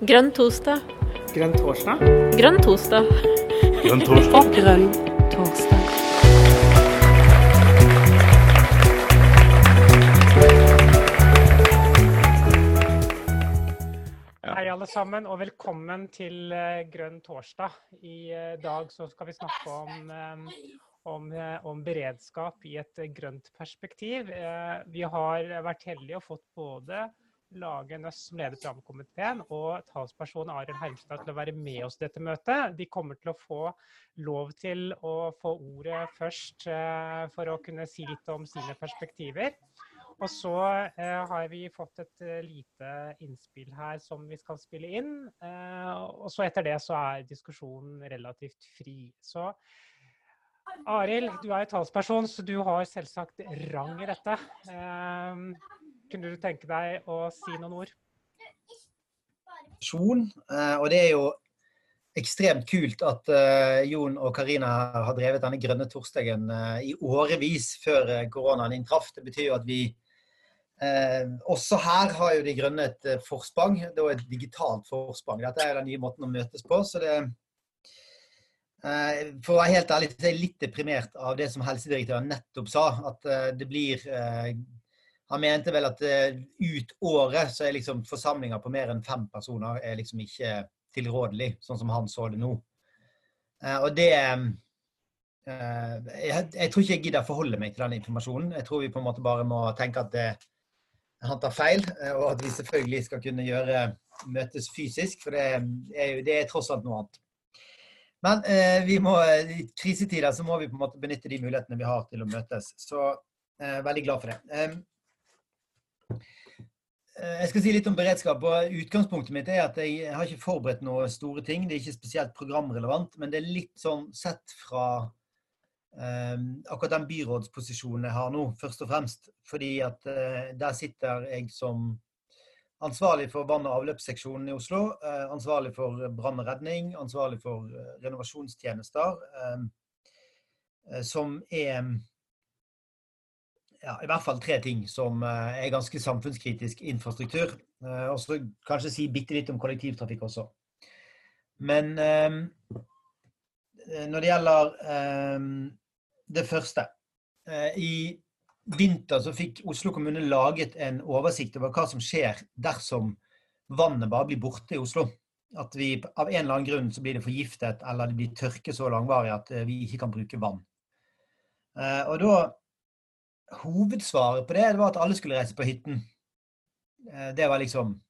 Grønn torsdag. Grønn torsdag? Grønn torsdag. Grønn torsdag. Grønn torsdag. Hei, alle sammen, og velkommen til eh, Grønn torsdag. I eh, dag så skal vi snakke om, eh, om, om beredskap i et grønt perspektiv. Vi har vært heldige og fått både Lage Nøss, som leder programkomiteen, og talsperson Arild Hermstad til å være med oss i dette møtet. De kommer til å få lov til å få ordet først eh, for å kunne si litt om sine perspektiver. Og så eh, har vi fått et eh, lite innspill her som vi skal spille inn. Og så etter det så er diskusjonen relativt fri. Så Arild, du er jo talsperson, så du har selvsagt rang i dette. Kunne du tenke deg å si noen ord? eh, Og det er jo ekstremt kult at eh, Jon og Karina har drevet denne grønne torsdagen eh, i årevis før koronaen inntraff. Det betyr jo at vi også her har jo De grønne et forsprang, da et digitalt forsprang. Dette er den nye måten å møtes på. så det For å være helt ærlig så er jeg litt deprimert av det som helsedirektøren nettopp sa. At det blir han mente vel at eh, ut året så er liksom forsamlinger på mer enn fem personer er liksom ikke tilrådelig, sånn som han så det nå. Eh, og det eh, jeg, tror ikke jeg gidder forholde meg til den informasjonen. Jeg tror vi på en måte bare må tenke at det, han tar feil, og at vi selvfølgelig skal kunne gjøre møtes fysisk, for det er, jo, det er tross alt noe annet. Men eh, vi må, i krisetider så må vi på en måte benytte de mulighetene vi har til å møtes. Så eh, veldig glad for det. Eh, Jeg skal si litt om beredskap. og Utgangspunktet mitt er at jeg har ikke forberedt noen store ting. Det er ikke spesielt programrelevant, men det er litt sånn sett fra eh, akkurat den byrådsposisjonen jeg har nå, først og fremst. Fordi at eh, der sitter jeg som ansvarlig for vann- og avløpsseksjonen i Oslo. Eh, ansvarlig for brann og redning, ansvarlig for eh, renovasjonstjenester. eh, eh, som er ja, i hvert fall tre ting som eh, er ganske samfunnskritisk infrastruktur. Eh, Og så kanskje si bitte litt om kollektivtrafikk også. Men eh, når det gjelder eh, det første I vinter så fikk Oslo kommune laget en oversikt over hva som skjer dersom vannet bare blir borte i Oslo. At vi av en eller annen grunn så blir det forgiftet, eller det blir tørke så langvarig at vi ikke kan bruke vann. Og da hovedsvaret på det, det var at alle skulle reise på hytten. Eh, Det var liksom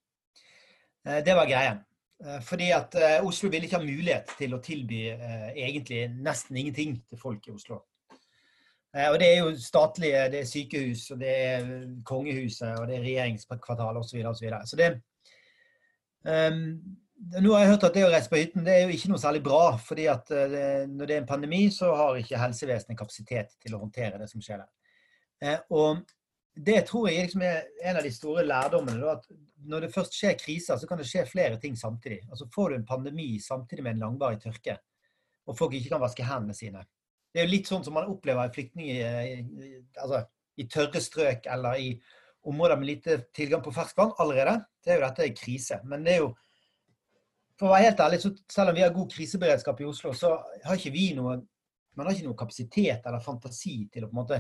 eh, Det var greia. Eh, Fordi at Oslo ville ikke ha mulighet til å tilby egentlig nesten ingenting til folk i Oslo. Og det er jo statlige, det er sykehus, og det er kongehuset, og det er regjeringskvartalet osv. Så, og så, videre. så det um, Nå har jeg hørt at det å reise på hytten det er jo ikke noe særlig bra. fordi at det, når det er en pandemi, så har ikke helsevesenet kapasitet til å håndtere det som skjer der. Eh, og det tror jeg liksom er en av de store lærdommene. Da, at når det først skjer kriser, så kan det skje flere ting samtidig. Altså Får du en pandemi samtidig med en langvarig tørke, og folk ikke kan vaske hendene sine. Det er jo litt sånn som man opplever i flyktninger altså, i tørre strøk eller i områder med lite tilgang på ferskvann allerede. Det er jo dette er krise. Men det er jo for å være helt ærlig, så selv om vi har god kriseberedskap i Oslo, så har ikke vi noe man har ikke noe kapasitet eller fantasi til å på en måte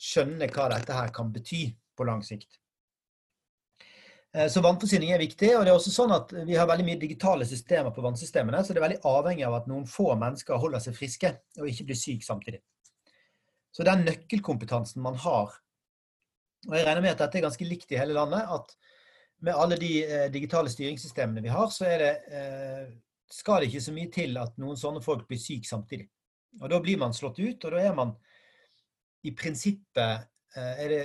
skjønne hva dette her kan bety på lang sikt. Eh, Så vannforsyning er viktig, og det er også sånn at vi har veldig mye digitale systemer på vannsystemene, så det er veldig avhengig av at noen få mennesker holder seg friske og ikke blir syke samtidig. Så den nøkkelkompetansen man har, og jeg regner med at dette er ganske likt i hele landet, at med alle de eh, digitale styringssystemene vi har, så det, eh, skal det ikke så mye til at noen sånne folk blir syke samtidig. Og da blir man slått ut, og da er man i prinsippet eh, er det,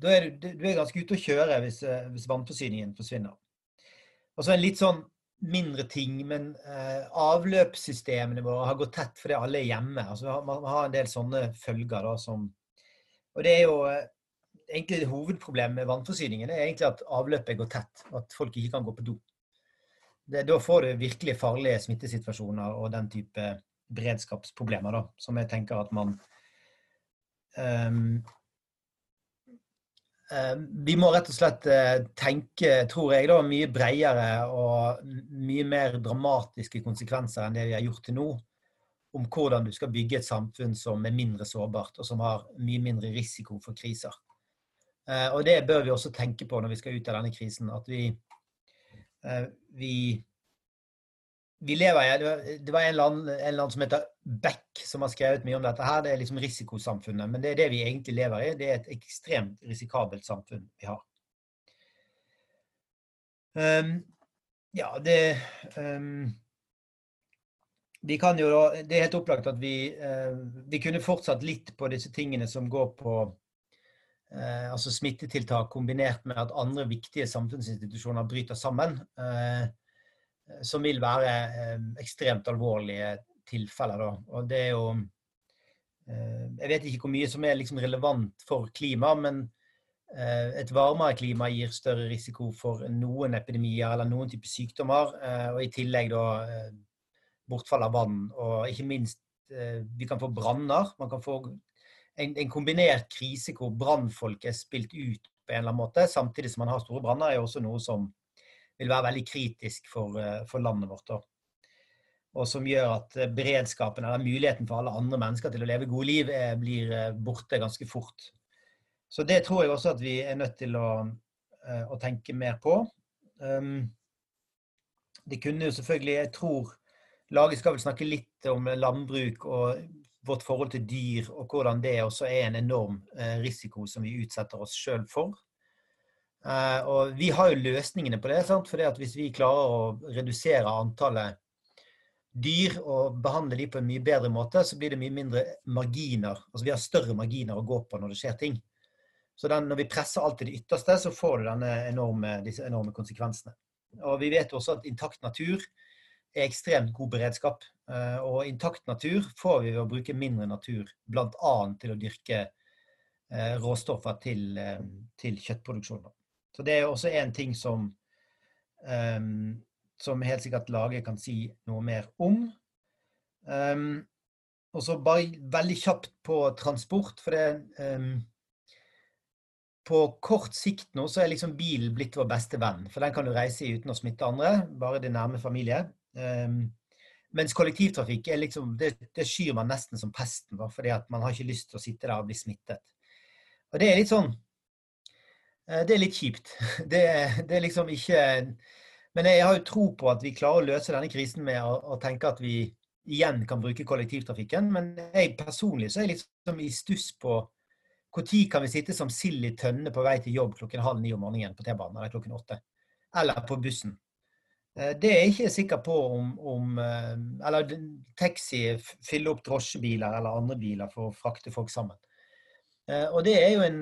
da er du, du er ganske ute å kjøre hvis, eh, hvis vannforsyningen forsvinner. Og så en litt sånn mindre ting, men eh, avløpssystemene våre har gått tett fordi alle er hjemme. Altså, man, har en del sånne følger da som Og det er jo egentlig det hovedproblemet med vannforsyningen er egentlig at avløpet går tett. At folk ikke kan gå på do. Det, da får du virkelig farlige smittesituasjoner og den type beredskapsproblemer, da, som jeg tenker at man vi må rett og slett eh, tenke, tror jeg, da, mye bredere og mye mer dramatiske konsekvenser enn det vi har gjort til nå. Om hvordan du skal bygge et samfunn som er mindre sårbart, og som har mye mindre risiko for kriser. Eh, og det bør vi også tenke på når vi skal ut av denne krisen. At vi, vi vi lever i, Det var en land, en land som heter Beck, som har skrevet mye om dette. her, Det er liksom risikosamfunnet. Men det er det vi egentlig lever i. Det er et ekstremt risikabelt samfunn vi har. Um, ja, det um, Vi kan jo da Det er helt opplagt at vi, uh, vi kunne fortsatt litt på disse tingene som går på uh, altså smittetiltak kombinert med at andre viktige samfunnsinstitusjoner bryter sammen. Uh, som vil være ekstremt alvorlige tilfeller. Da. Og det er jo eh, Jeg vet ikke hvor mye som er liksom relevant for klima, men et varmere klima gir større risiko for noen epidemier eller noen type sykdommer. Og i tillegg da bortfall av vann. Og ikke minst, vi kan få branner. Man kan få en, en kombinert krise hvor brannfolk er spilt ut på en eller annen måte, samtidig som man har store branner, er også noe som vil være veldig kritisk for, eh, for landet vårt. Da. Og som gjør at eh, beredskapen eller muligheten for alle andre mennesker til å leve gode liv eh, blir borte ganske fort. Så det tror jeg også at vi er nødt til å, å tenke mer på. Um, det kunne jo selvfølgelig Jeg tror laget skal vel snakke litt om landbruk og vårt forhold til dyr, og hvordan det også er en enorm risiko som vi utsetter oss sjøl for. Eh, og vi har jo løsningene på det. For hvis vi klarer å redusere antallet dyr og behandle de på en mye bedre måte, så blir det mye mindre marginer. Altså vi har større marginer å gå på når det skjer ting. Så den, når vi presser alt til det ytterste, så får du enorme, disse enorme konsekvensene. Og vi vet også at intakt natur er ekstremt god beredskap. Eh, og intakt natur får vi ved å bruke mindre natur, bl.a. til å dyrke eh, råstoffer til, til kjøttproduksjon. Så det er også en ting som, som helt sikkert laget kan si noe mer om. Um, og så bare veldig kjapt på transport, for det um, På kort sikt nå så er liksom bilen blitt vår beste venn, for den kan du reise i uten å smitte andre, bare din nærme familie. Um, mens kollektivtrafikk er liksom, det, det, skyr man nesten som pesten, fordi at man har ikke lyst til å sitte der og bli smittet. Og det er litt sånn Eh, det er litt kjipt. Det, det, er liksom ikke Men jeg har jo tro på at vi klarer å løse denne krisen med å, å tenke at vi igjen kan bruke kollektivtrafikken. Men jeg personlig så er jeg liksom i stuss på når kan vi sitte som sild i tønne på vei til jobb klokken halv ni om morgenen på T-banen eller klokken åtte? Eller på bussen. Eh, det er jeg ikke sikker på om, om eh, Eller taxi fyller opp drosjebiler eller andre biler for å frakte folk sammen. Og det er jo en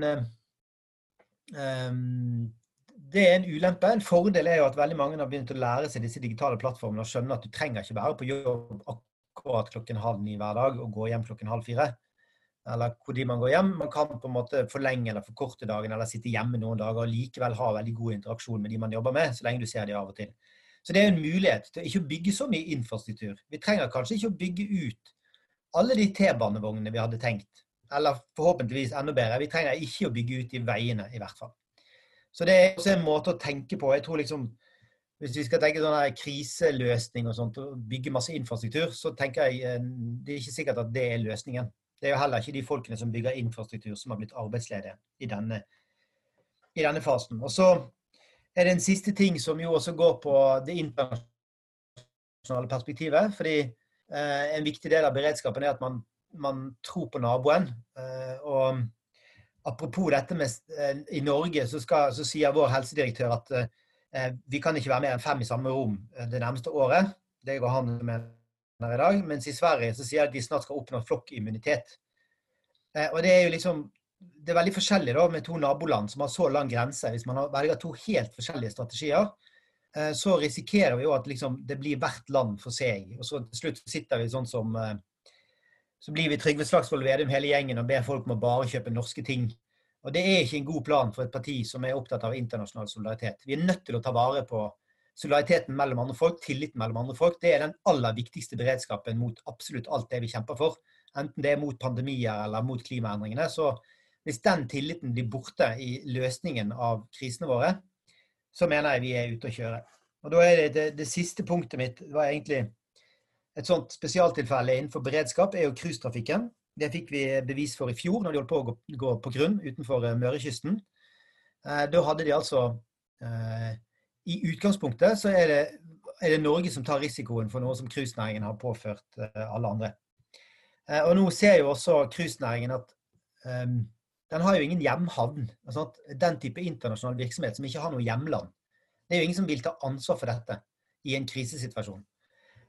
det er en ulempe. En fordel er jo at veldig mange har begynt å lære seg disse digitale plattformene og skjønne at du trenger ikke være på jobb akkurat klokken halv ni hver dag og gå hjem klokken halv fire. Eller hvor de man går hjem. Man kan på en måte forlenge eller forkorte dagen eller sitte hjemme noen dager og likevel ha veldig god interaksjon med de man jobber med, så lenge du ser de av og til. Så det er en mulighet til ikke å bygge så mye infrastruktur. Vi trenger kanskje ikke å bygge ut alle de T-banevognene vi hadde tenkt eller forhåpentligvis enda bedre. Vi trenger ikke å bygge ut de veiene, i hvert fall. Så det er også en måte å tenke på. Jeg tror liksom, Hvis vi skal tenke sånn kriseløsning og sånt, og bygge masse infrastruktur, så tenker jeg eh, det er ikke sikkert at det er løsningen. Det er jo heller ikke de folkene som bygger infrastruktur, som har blitt arbeidsledige i denne, i denne fasen. Og så er det en siste ting som jo også går på det internasjonale perspektivet. fordi eh, en viktig del av beredskapen er at man man tror på naboen. Eh, og apropos dette med eh, I Norge så, skal, så sier vår helsedirektør at eh, vi kan ikke være mer enn fem i samme rom det nærmeste året. Det går han med i dag. Mens i Sverige så sier de at de snart skal oppnå flokkimmunitet. Og det er jo liksom det er veldig forskjellig da med to naboland som har så lang grense. Hvis man velger to helt forskjellige strategier, så risikerer vi jo at liksom det blir hvert land for seg. Og så til slutt sitter vi sånn som så blir vi Trygve Slagsvold Vedum hele gjengen og ber folk om å bare kjøpe norske ting. Og Det er ikke en god plan for et parti som er opptatt av internasjonal solidaritet. Vi er nødt til å ta vare på solidariteten mellom andre folk, tilliten mellom andre folk. Det er den aller viktigste beredskapen mot absolutt alt det vi kjemper for. Enten det er mot pandemier eller mot klimaendringene, så hvis den tilliten blir borte i løsningen av krisene våre, så mener jeg vi er ute å kjøre. Og da er det, det, det siste punktet mitt var egentlig et sånt spesialtilfelle innenfor beredskap, er jo cruisetrafikken. Det fikk vi bevis for i fjor, når de holdt på å gå, på grunn utenfor eh, Mørekysten. Eh, da hadde de altså eh, I utgangspunktet så er det, er det, Norge som tar risikoen for noe som cruisenæringen har påført alle andre. Og nå ser jo også cruisenæringen at um, den har jo ingen hjemhavn. Altså den type internasjonal virksomhet som ikke har noe hjemland. Det er jo ingen som vil ta ansvar for dette i en krisesituasjon.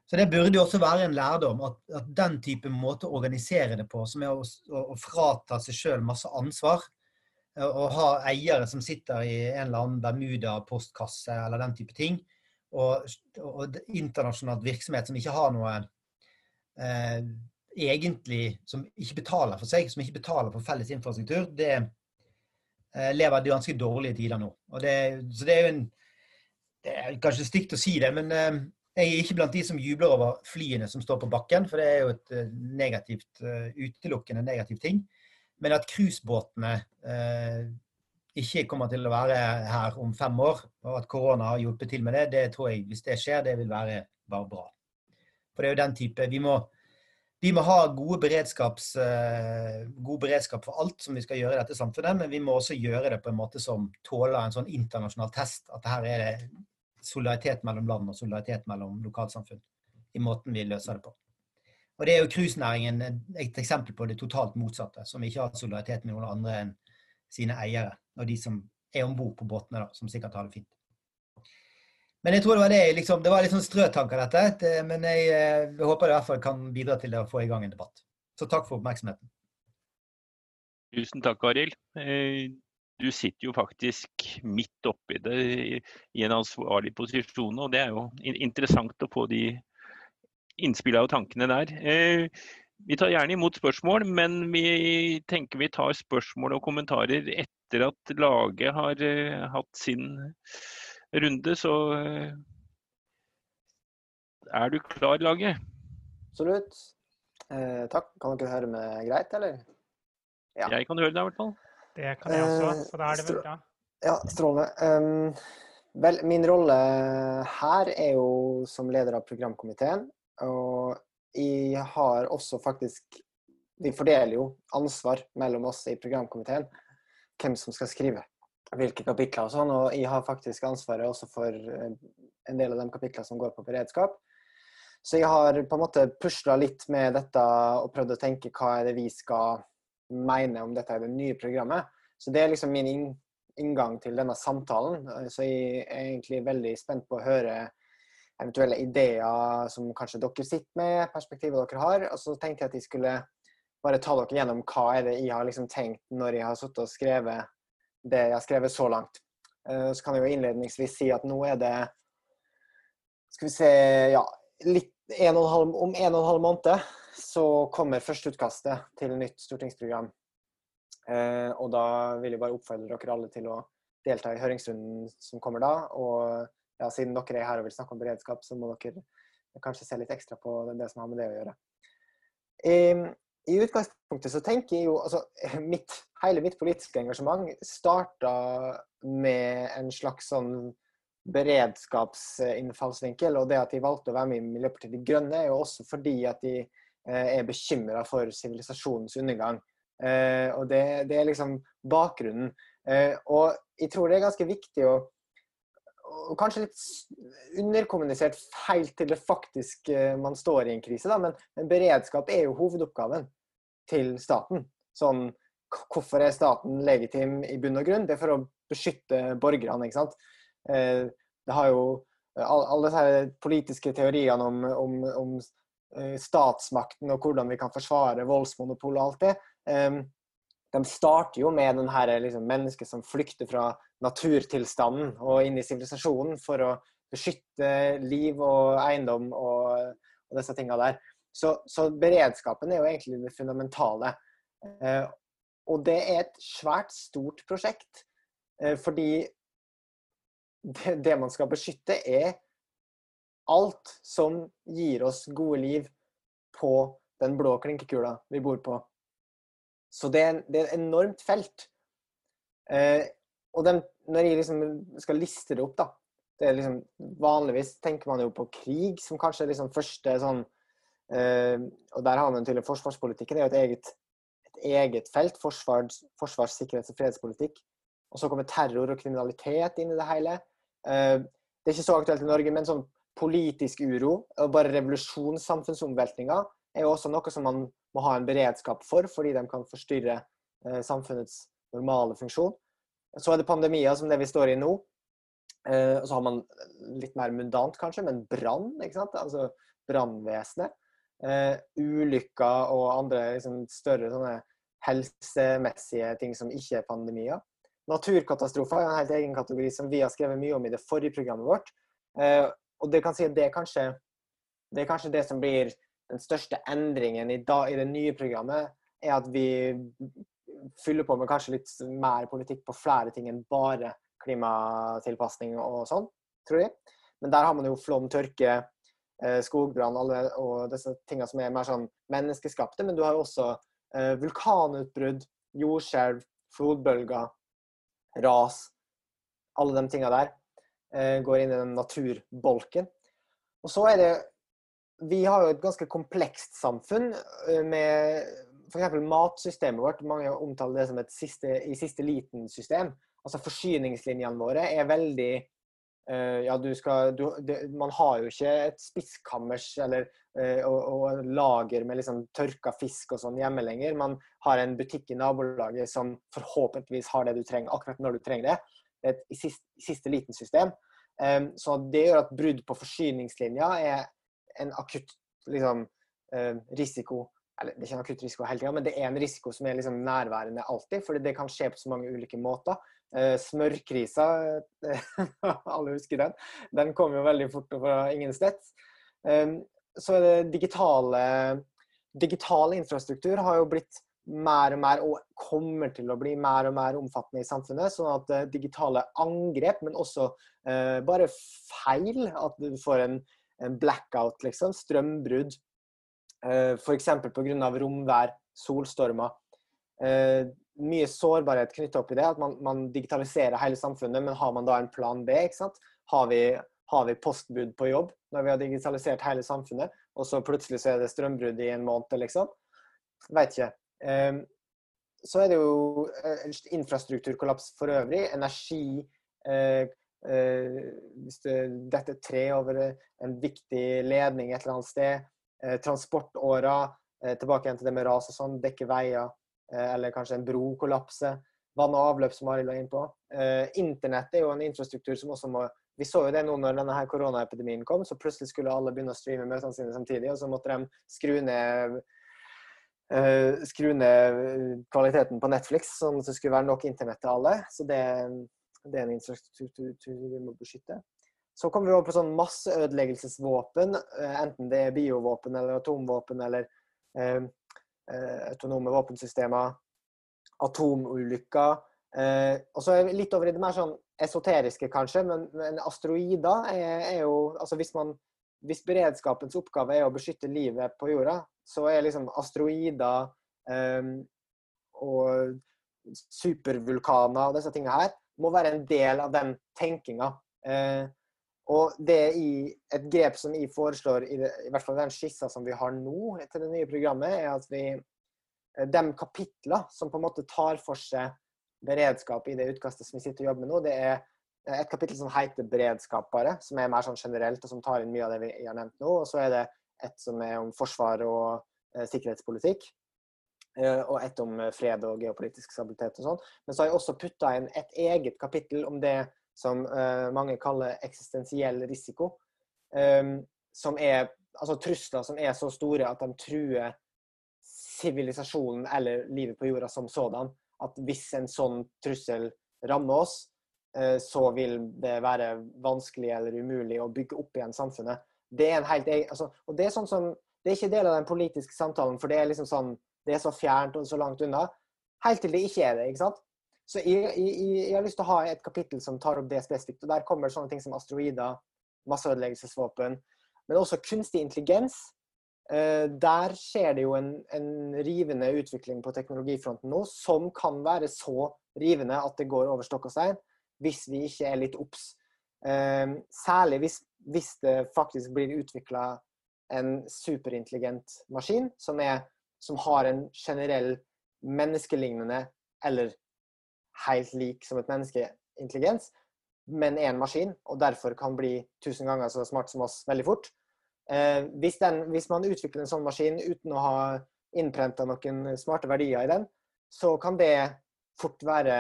Så det burde jo også være en lærdom at, at den type måte å organisere det på, som er å, å, frata seg sjøl masse ansvar, å ha eiere som sitter i en eller annen Bermuda-postkasse eller den type ting, og, og internasjonalt virksomhet som ikke har noe eh, egentlig Som ikke betaler for seg, som ikke betaler for felles infrastruktur, det eh, lever de ganske dårlige tider nå. Det, så det er jo en Det er kanskje stygt å si det, men eh, jeg er ikke blant de som jubler over flyene som står på bakken, for det er jo et eh, negativt, eh, utelukkende negativ ting. Men at cruisebåtene eh, ikke kommer til å være her om fem år, og at korona har hjulpet til med det, det tror jeg, hvis det skjer, det vil være bare bra. For det er jo den type Vi må, vi må ha eh, god beredskap for alt som vi skal gjøre i dette samfunnet, men vi må også gjøre det på en måte som tåler en sånn internasjonal test. At her er det solidaritet mellom land og solidaritet mellom lokalsamfunn i måten vi løser det på. Og Det er jo cruisenæringen et eksempel på det totalt motsatte, som ikke har solidaritet med noen andre enn sine eiere og de som er om bord på båtene, da, som sikkert har det fint. Men jeg tror det var det, liksom, det var litt sånn strøtanker, dette. Men jeg, jeg eh, håper det i hvert fall kan bidra til å få i gang en debatt. Så takk for oppmerksomheten. Tusen takk, Arild. Eh, du sitter jo faktisk midt oppi det i en ansvarlig posisjon. Og det er jo interessant å få de innspillene og tankene der. Eh, vi tar gjerne imot spørsmål, men vi tenker vi tar spørsmål og kommentarer etter at laget har uh, hatt sin runde. Så uh, er du klar, laget? Absolutt. Eh, takk. Kan dere høre meg greit, eller? Ja. Jeg kan høre deg i hvert fall. Det kan jeg også, eh, så da er det vel bra. Ja, strålende. Vel, min rolle her er jo som leder av programkomiteen. Og jeg har også faktisk Vi fordeler jo ansvar mellom oss i programkomiteen hvem som skal skrive hvilke kapitler og sånn. Og jeg har faktisk ansvaret også for eh, en del av de kapitlene som går på beredskap. Så jeg har på en måte pusla litt med dette og prøvd å tenke hva er det vi skal mener om dette er det nye programmet. Så det er liksom min inngang til denne samtalen. Så jeg er egentlig veldig spent på å høre eventuelle ideer som kanskje dere sitter med, perspektivet dere har. Og så tenkte jeg at jeg skulle bare ta dere gjennom hva er det jeg har liksom tenkt når jeg har sittet og skrevet det jeg har skrevet så langt. Eh, så kan jeg jo innledningsvis si at nå er det Skal vi se Ja, litt en halv, om en og en halv måned så kommer førsteutkastet til nytt stortingsprogram. Eh, og da vil jeg bare oppfordre dere alle til å delta i høringsrunden som kommer da. Og ja, siden dere er her og vil snakke om beredskap, så må dere kanskje se litt ekstra på det som har med det å gjøre. I, i utgangspunktet så tenker jeg jo altså, mitt, Hele mitt politiske engasjement starta med en slags sånn beredskapsinnfallsvinkel. Og det at de valgte å være med i Miljøpartiet De Grønne, er jo også fordi at de Eh, er bekymra for sivilisasjonens undergang. Eh, og det, det, er liksom bakgrunnen. Eh, og jeg tror det er ganske viktig å og kanskje litt underkommunisert feil til det faktisk man står i en krise, da, men, men beredskap er jo hovedoppgaven til staten. Sånn, hvorfor er staten legitim i bunn og grunn? Det er for å beskytte borgerne. ikke sant? Det har jo alle disse politiske teoriene om, om, om Eh, statsmakten og hvordan vi kan forsvare voldsmonopol og alt det. De starter jo med den her liksom, mennesket som flykter fra naturtilstanden og inn i sivilisasjonen for å beskytte liv og eiendom og, og disse tinga der. Så, så, beredskapen er jo egentlig det fundamentale. Eh, og det er et svært stort prosjekt. Eh, fordi det, man skal beskytte, er alt som gir oss gode liv på den blå klinkekula vi bor på. Så det er, det er et enormt felt. Eh, og den, når jeg liksom skal liste det opp, da det er liksom, Vanligvis tenker man jo på krig som kanskje er liksom første sånn eh, Og der har man tydeligvis forsvarspolitikken. Det er jo et eget, et eget felt. Forsvars, forsvars, sikkerhets- og fredspolitikk. Og så kommer terror og kriminalitet inn i det hele. Eh, det er ikke så aktuelt i Norge, men sånn politisk uro og bare revolusjon, samfunnsomveltninger, er jo også noe som man må ha en beredskap for, fordi de kan forstyrre eh, samfunnets normale funksjon. Så er det pandemier som det vi står i nå. Eh, og så har man litt mer mundant, kanskje, men brann. ikke sant? Altså brannvesenet. Ulykker og andre liksom, større sånne helsemessige ting som ikke er pandemier. Naturkatastrofer er en helt egen kategori som vi har skrevet mye om i det forrige programmet vårt. Eh, og det kan si det er kanskje det, er kanskje det som blir den største endringen i, da, i det nye programmet, er at vi fyller på med kanskje litt mer politikk på flere ting enn bare klimatilpasning og sånn, tror jeg. Men der har man jo flom, tørke, eh, skogbrann alle, og disse tingene som er mer sånn menneskeskapte. Men du har jo også eh, vulkanutbrudd, jordskjelv, flodbølger, ras. Alle de tingene der eh, går inn i den naturbolken. Og så er det Vi har jo et ganske komplekst samfunn med f.eks. matsystemet vårt. Mange omtaler det som et siste, i siste liten-system altså Forsyningslinjene våre er veldig Ja, du skal du, det, Man har jo ikke et spiskammers eller uh, og, og, lager med liksom tørka fisk og sånn hjemme lenger. Man har en butikk i nabolaget som forhåpentligvis har det du trenger akkurat når du trenger det. Et siste, siste liten system. Um, så det gjør at brudd på forsyningslinja er en akutt liksom, risiko eller Det er ikke en akutt risiko hele tida, men det er en risiko som er liksom nærværende alltid. fordi det kan skje på så mange ulike måter. Eh, smørkrisa, alle husker den. Den kom jo veldig fort fra ingensteds. Så det digitale Digital infrastruktur har jo blitt mer og mer, og kommer til å bli mer og mer omfattende i samfunnet. Sånn at eh, digitale angrep, men også eh, bare feil, at du får en, blackout, liksom, strømbrudd, eh, f.eks. pga. romvær, solstormer. Eh, mye sårbarhet knytta opp i det. At man, man, digitaliserer hele samfunnet, men har man da en plan B? ikke sant? Har vi, har vi postbud på jobb når vi har digitalisert hele samfunnet, og så plutselig så er det strømbrudd i en måned, liksom? Veit ikke. Um, så er det jo uh, infrastrukturkollaps for øvrig. Energi uh, uh, Hvis det detter tre over en viktig ledning et eller annet sted. transportårer. tilbake igjen til det med ras og sånn. Dekke veier. Eh, eller kanskje en bro kollapser. Vann og avløp, som Arild var inne på. Eh, internett er jo en infrastruktur som også må Vi så jo det nå når denne her koronaepidemien kom, så plutselig skulle alle begynne å streame møtene sine samtidig, og så måtte de skru ned Uh, skru ned kvaliteten på Netflix, sånn at det skulle være nok internett til alle. Så det, det er en infrastruktur vi må beskytte. Så kommer vi over på sånn masseødeleggelsesvåpen, enten det er biovåpen eller atomvåpen eller Eh, autonome våpensystemer, atomulykker. Eh, og så litt over i det mer sånn esoteriske, kanskje, men, men asteroider er, er, jo altså hvis, man, hvis beredskapens oppgave er å beskytte livet på jorda, så er liksom asteroider eh, og supervulkaner og disse tingene her må være en del av den tenkinga. Uh, og det er et grep som jeg foreslår, i, det, i hvert fall den skissa som vi har nå til det nye programmet, er at vi eh, de kapitler som på en måte tar for seg beredskap i det utkastet som vi sitter og jobber med nå, det er et kapittel som heter beredskap, bare, som er mer sånn generelt, og som tar inn mye av det vi har nevnt nå. Og så er det et som er om forsvar og eh, sikkerhetspolitikk. Eh, og et om fred og geopolitisk stabilitet og sånn. Men så har jeg også putta inn et eget kapittel om det som uh, mange kaller eksistensiell risiko. Um, som er altså trusler som er så store at de truer sivilisasjonen eller livet på jorda som sådan. At hvis en sånn trussel rammer oss, uh, så vil det være vanskelig eller umulig å bygge opp igjen samfunnet. Det er en helt altså, og det er sånn som, det er ikke del av den politiske samtalen, for det er liksom sånn, det er så fjernt og så langt unna. Helt til det ikke er det. ikke sant? Så jeg, jeg, jeg, har lyst til å ha et kapittel som tar opp det spesifikt. og Der kommer sånne ting som asteroider, masseødeleggelsesvåpen, men også kunstig intelligens. Eh, der skjer det jo en, en rivende utvikling på teknologifronten nå, som kan være så rivende at det går over stokk og stein, hvis vi ikke er litt obs. Eh, særlig hvis, hvis det faktisk blir utvikla en superintelligent maskin som, er, som har en generell menneskelignende eller helt lik som et menneske intelligens, men er en maskin, og derfor kan bli tusen ganger så smart som oss veldig fort. Eh, hvis, den, hvis, man utvikler en sånn maskin uten å ha innprenta noen smarte verdier i den, så kan det fort være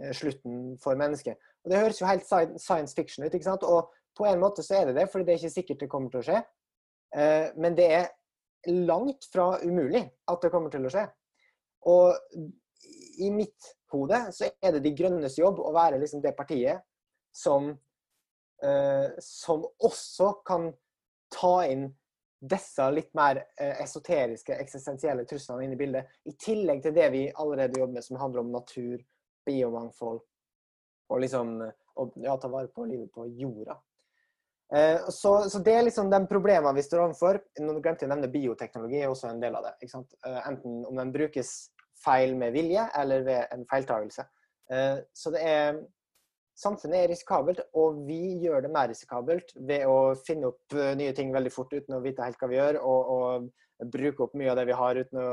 eh, slutten for mennesket. Og Det høres jo helt science fiction ut, ikke sant? og på en måte så er det det, fordi det er ikke sikkert det kommer til å skje. Eh, men det er langt fra umulig at det kommer til å skje. Og i mitt hode så er det De grønnes jobb å være liksom det partiet som, eh, som også kan ta inn disse litt mer eh, esoteriske, eksistensielle truslene inn i bildet. I tillegg til det vi allerede jobber med, som handler om natur, biomangfold og liksom å ja, ta vare på livet på jorda. Eh, så, så, det er liksom de problemene vi står overfor. Nå glemte jeg å nevne bioteknologi, er også en del av det. Eh, enten om den brukes feil med vilje eller ved en feiltagelse. Eh, så det er Samfunnet er risikabelt, og vi gjør det mer risikabelt ved å finne opp eh, nye ting veldig fort uten å vite helt hva vi gjør, og, og bruke opp mye av det vi har uten å,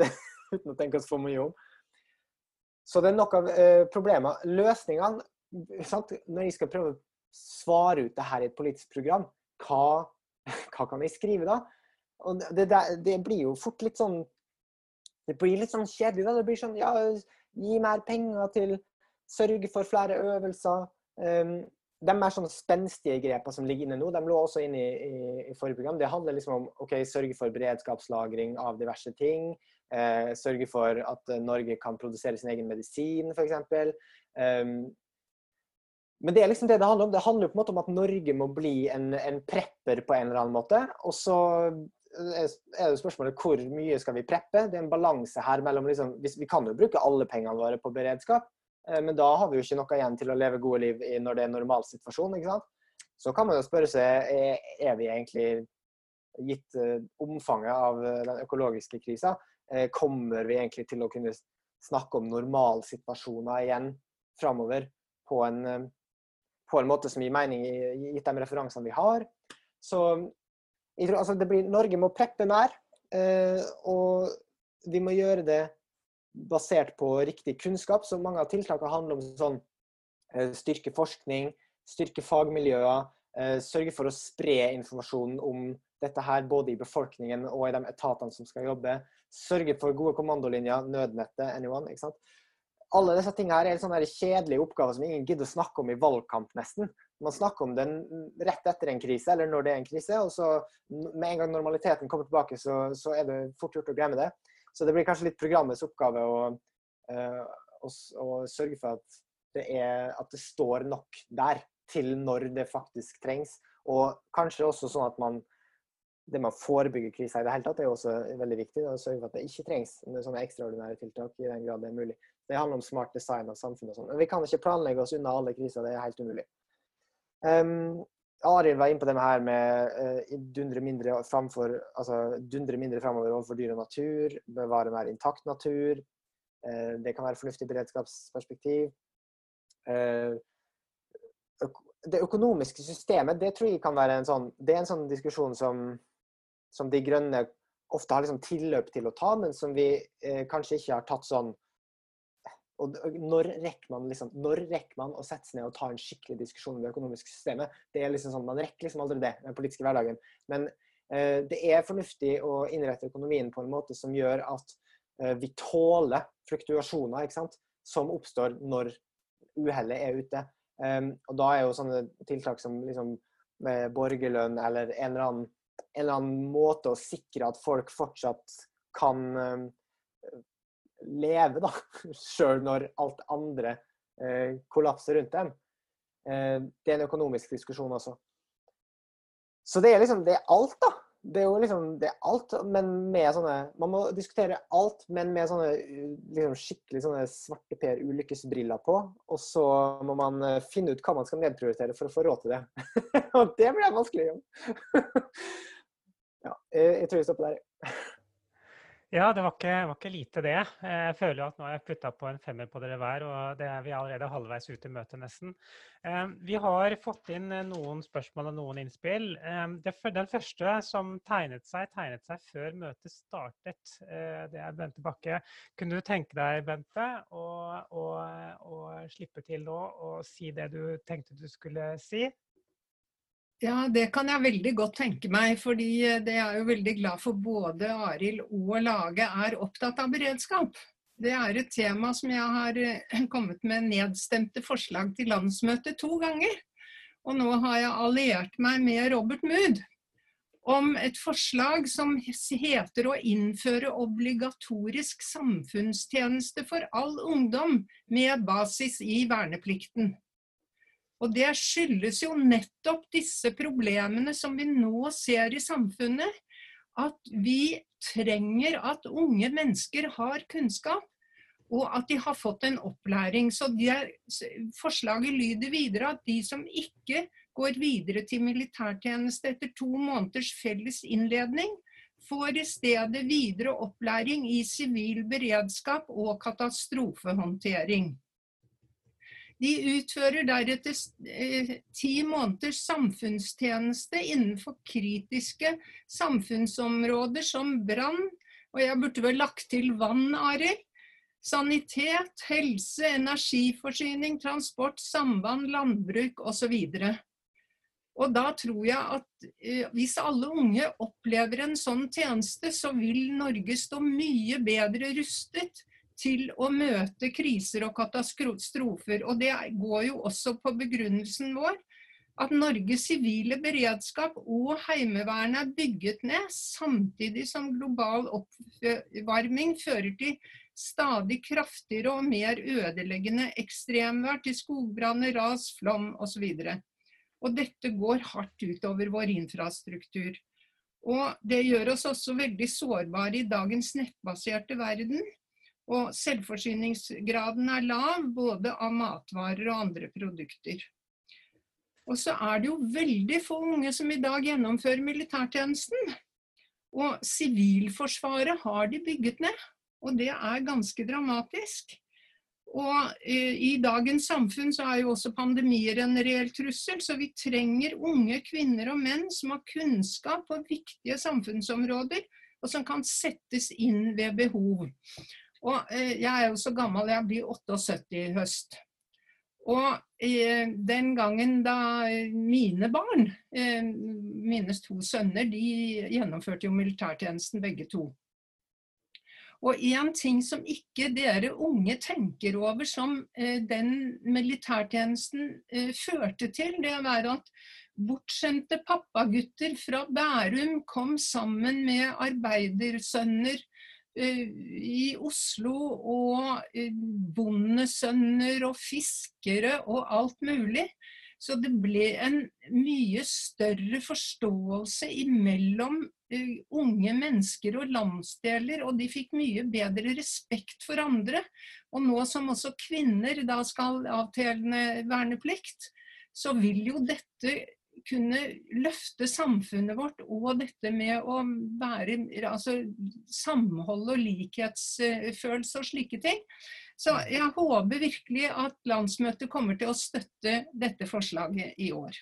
uten å tenke oss for mye om. Så det er nok av eh, problemer. Løsningene sant? Når jeg skal prøve å svare ut det her i et politisk program, hva, hva kan jeg skrive da? Og det, det, det, blir jo fort litt sånn Det blir litt sånn kjedelig. da, Det blir sånn Ja, gi mer penger til Sørge for flere øvelser. Um, de mer sånn spenstige grepene som ligger inne nå, de lå også inne i, i, i, forrige program. Det handler liksom om ok, sørge for beredskapslagring av diverse ting. Eh, sørge for at Norge kan produsere sin egen medisin, f.eks. Um, men det er liksom det det handler om. Det handler på en måte om at Norge må bli en, en prepper på en eller annen måte. Og så er det spørsmålet hvor mye skal vi preppe? Det er en balanse her mellom liksom, Vi kan jo bruke alle pengene våre på beredskap, Eh, men da har vi jo ikke noe igjen til å leve gode liv når det er en normalsituasjon. ikke sant? Så kan man jo spørre seg er vi egentlig gitt eh, omfanget av eh, den økologiske krisa, kommer vi egentlig til å kunne snakke om normalsituasjoner igjen framover på en, på en måte som gir mening, gitt de referansene vi har. Så tror, altså, blir, Norge må preppe mer, og vi må gjøre det basert på riktig kunnskap. Så mange av tiltakene handler om sånn eh, styrke forskning, styrke fagmiljøer, eh, sørge for å spre informasjonen om dette her både i befolkningen og i de etatene som skal jobbe. Sørge for gode kommandolinjer, nødnettet, anyone. ikke sant? Alle disse tingene her er sånne kjedelige oppgaver som ingen gidder å snakke om i valgkamp, nesten. Man snakker om den rett etter en krise, eller når det er en krise. Og så med en gang normaliteten kommer tilbake, så, så er det fort gjort å glemme det. Så det blir kanskje litt programmets oppgave å, uh, å, å sørge for at det, er, at det, står nok der til når det faktisk trengs. Og kanskje også sånn at man det med å forebygge kriser i det hele tatt er også veldig viktig. Å sørge for at det ikke trengs sånne ekstraordinære tiltak i den grad det er mulig. Det handler om smart design av samfunnet og sånn. Vi kan ikke planlegge oss unna alle kriser, det er helt umulig. Um, Arild var inne på det her med uh, dundre mindre framfor, altså dundre mindre framover overfor dyr og natur, bevare mer intakt natur. Uh, det kan være fornuftig beredskapsperspektiv. Uh, det økonomiske systemet, det tror jeg kan være en sånn Det er en sånn diskusjon som, som De grønne ofte har liksom tilløp til å ta, men som vi kanskje ikke har tatt sånn og når rekker man liksom, når rekker man å sette seg ned og ta en skikkelig diskusjon om det økonomiske systemet? Det er liksom sånn, Man rekker liksom aldri det med den politiske hverdagen. Men eh, det er fornuftig å innrette økonomien på en måte som gjør at eh, vi tåler fluktuasjoner ikke sant? som oppstår når uhellet er ute. Um, og da er jo sånne tiltak som liksom, borgerlønn eller en eller, annen, en eller annen måte å sikre at folk fortsatt kan um, leve, da. Sjøl når alt andre eh, kollapser rundt dem. Eh, det er en økonomisk diskusjon også. Så det er liksom det er alt, da. Det er jo liksom det er alt, men med sånne Man må diskutere alt, men med sånne liksom skikkelig sånne svarte Per-ulykkesbriller på. Og så må man eh, finne ut hva man skal nedprioritere for å få råd til det. Og det blir vanskelig ja, jeg tror vi stopper der. Ja, det var ikke, var ikke, lite, det. Jeg føler at nå har jeg putta på en femmer på dere hver, og det er vi allerede halvveis ute i møtet, nesten. Eh, vi har fått inn noen spørsmål og noen innspill. Eh, den første som tegnet seg, tegnet seg før møtet startet. Eh, det er Bente Bakke. Kunne du tenke deg, Bente, å, å, å slippe til nå og si det du tenkte du skulle si? Ja, det kan jeg veldig godt tenke meg. fordi eh, det er jo veldig glad for både Arild og Lage er opptatt av beredskap. Det er et tema som jeg har eh, kommet med nedstemte forslag til landsmøtet to ganger. Og nå har jeg alliert meg med Robert Mood om et forslag som heter å innføre obligatorisk samfunnstjeneste for all ungdom med basis i verneplikten. Og det skyldes jo nettopp disse problemene som vi nå ser i samfunnet. At vi trenger at unge mennesker har kunnskap, og at de har fått en opplæring. Så er, Forslaget lyder videre at de som ikke går videre til militærtjeneste etter to måneders felles innledning, får i stedet videre opplæring i sivil beredskap og katastrofehåndtering. De utfører deretter eh, ti måneders samfunnstjeneste innenfor kritiske samfunnsområder som brann, og jeg burde vel lagt til vann, Arild. Sanitet, helse, energiforsyning, transport, samband, landbruk osv. Og da tror jeg at eh, hvis alle unge opplever en sånn tjeneste, så vil Norge stå mye bedre rustet til å møte kriser og katastrofer. Og det går jo også på begrunnelsen vår at Norges sivile beredskap og Heimevernet er bygget ned, samtidig som global oppvarming fører til stadig kraftigere og mer ødeleggende ekstremvær til skogbranner, ras, flom osv. Og, og dette går hardt utover vår infrastruktur. Og det gjør oss også veldig sårbare i dagens nettbaserte verden. Og selvforsyningsgraden er lav, både av matvarer og andre produkter. Og så er det jo veldig få unge som i dag gjennomfører militærtjenesten. Og Sivilforsvaret har de bygget ned, og det er ganske dramatisk. Og eh, i dagens samfunn så er jo også pandemier en reell trussel, så vi trenger unge kvinner og menn som har kunnskap på viktige samfunnsområder, og som kan settes inn ved behov. Og eh, jeg er jo så gammel, jeg blir 78 i høst. Og eh, den gangen da mine barn, eh, mine to sønner, de gjennomførte jo militærtjenesten begge to. Og en ting som ikke dere unge tenker over som den militærtjenesten førte til, det er at bortskjemte pappagutter fra Bærum kom sammen med arbeidersønner Eh, i Oslo og eh, bondesønner og fiskere og alt mulig. Så det ble en mye større forståelse imellom uh, unge mennesker og landsdeler, og de fikk mye bedre respekt for andre. Og nå som også kvinner da skal avtjene verneplikt, så vil jo dette kunne løfte samfunnet vårt og dette med å være altså, samhold og likhetsfølelse og slike ting. Så jeg håper virkelig at landsmøtet kommer til å støtte dette forslaget i år.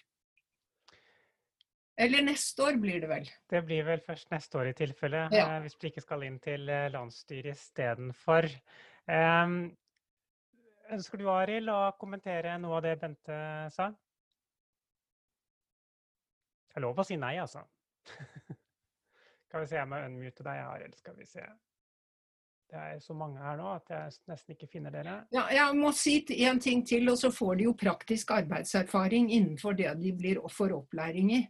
Eller neste år blir det vel? Det blir vel først neste år i tilfelle, ja. Eh, hvis vi ikke skal inn til eh, landsstyret istedenfor. Um, ønsker du Arild å kommentere noe av det Bente sa? Det er lov å si nei, altså. Skal vi se, jeg må unmute deg, Arild. Skal vi se. Det er så mange her nå at jeg nesten ikke finner dere. Ja, jeg må si en ting til, og så får de jo praktisk arbeidserfaring innenfor det de blir for opplæring i.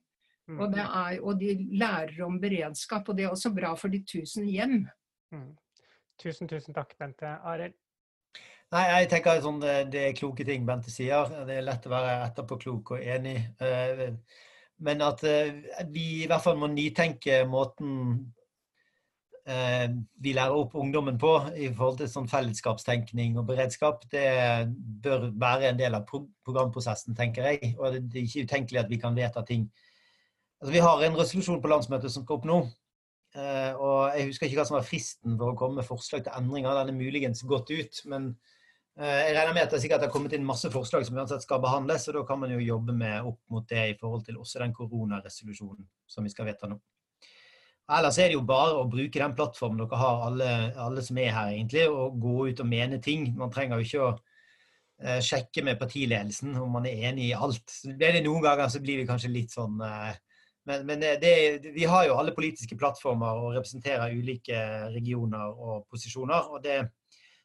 Mm. Og, er, og, de lærer om beredskap, og det er også bra for de tusen hjem. Mm. Tusen, tusen takk, Bente. Arild? Nei, jeg tenker sånn, det, det, er kloke ting Bente sier. Det er lett å være etterpåklok og enig. Men at eh, vi i hvert fall må nytenke måten eh, vi lærer opp ungdommen på i forhold til sånn fellesskapstenkning og beredskap. Det bør være en del av programprosessen, tenker jeg. Og det er ikke utenkelig at vi kan vedta ting. Altså, vi har en resolusjon på landsmøtet som skal opp nå. Eh, og jeg husker ikke hva som var fristen for å komme med forslag til endringer. Den er muligens gått ut. Men jeg regner med at det sikkert har kommet inn masse forslag som uansett skal behandles, og da kan man jo jobbe med opp mot det i forhold til også den koronaresolusjonen som vi skal vedta nå. Ellers er det jo bare å bruke den plattformen dere har, alle, alle som er her, egentlig, og gå ut og mene ting. Man trenger jo ikke å eh, sjekke med partiledelsen om man er enig i alt. Så blir det noen ganger så blir vi kanskje litt sånn eh, Men, men det, det, vi har jo alle politiske plattformer og representerer ulike regioner og posisjoner. og det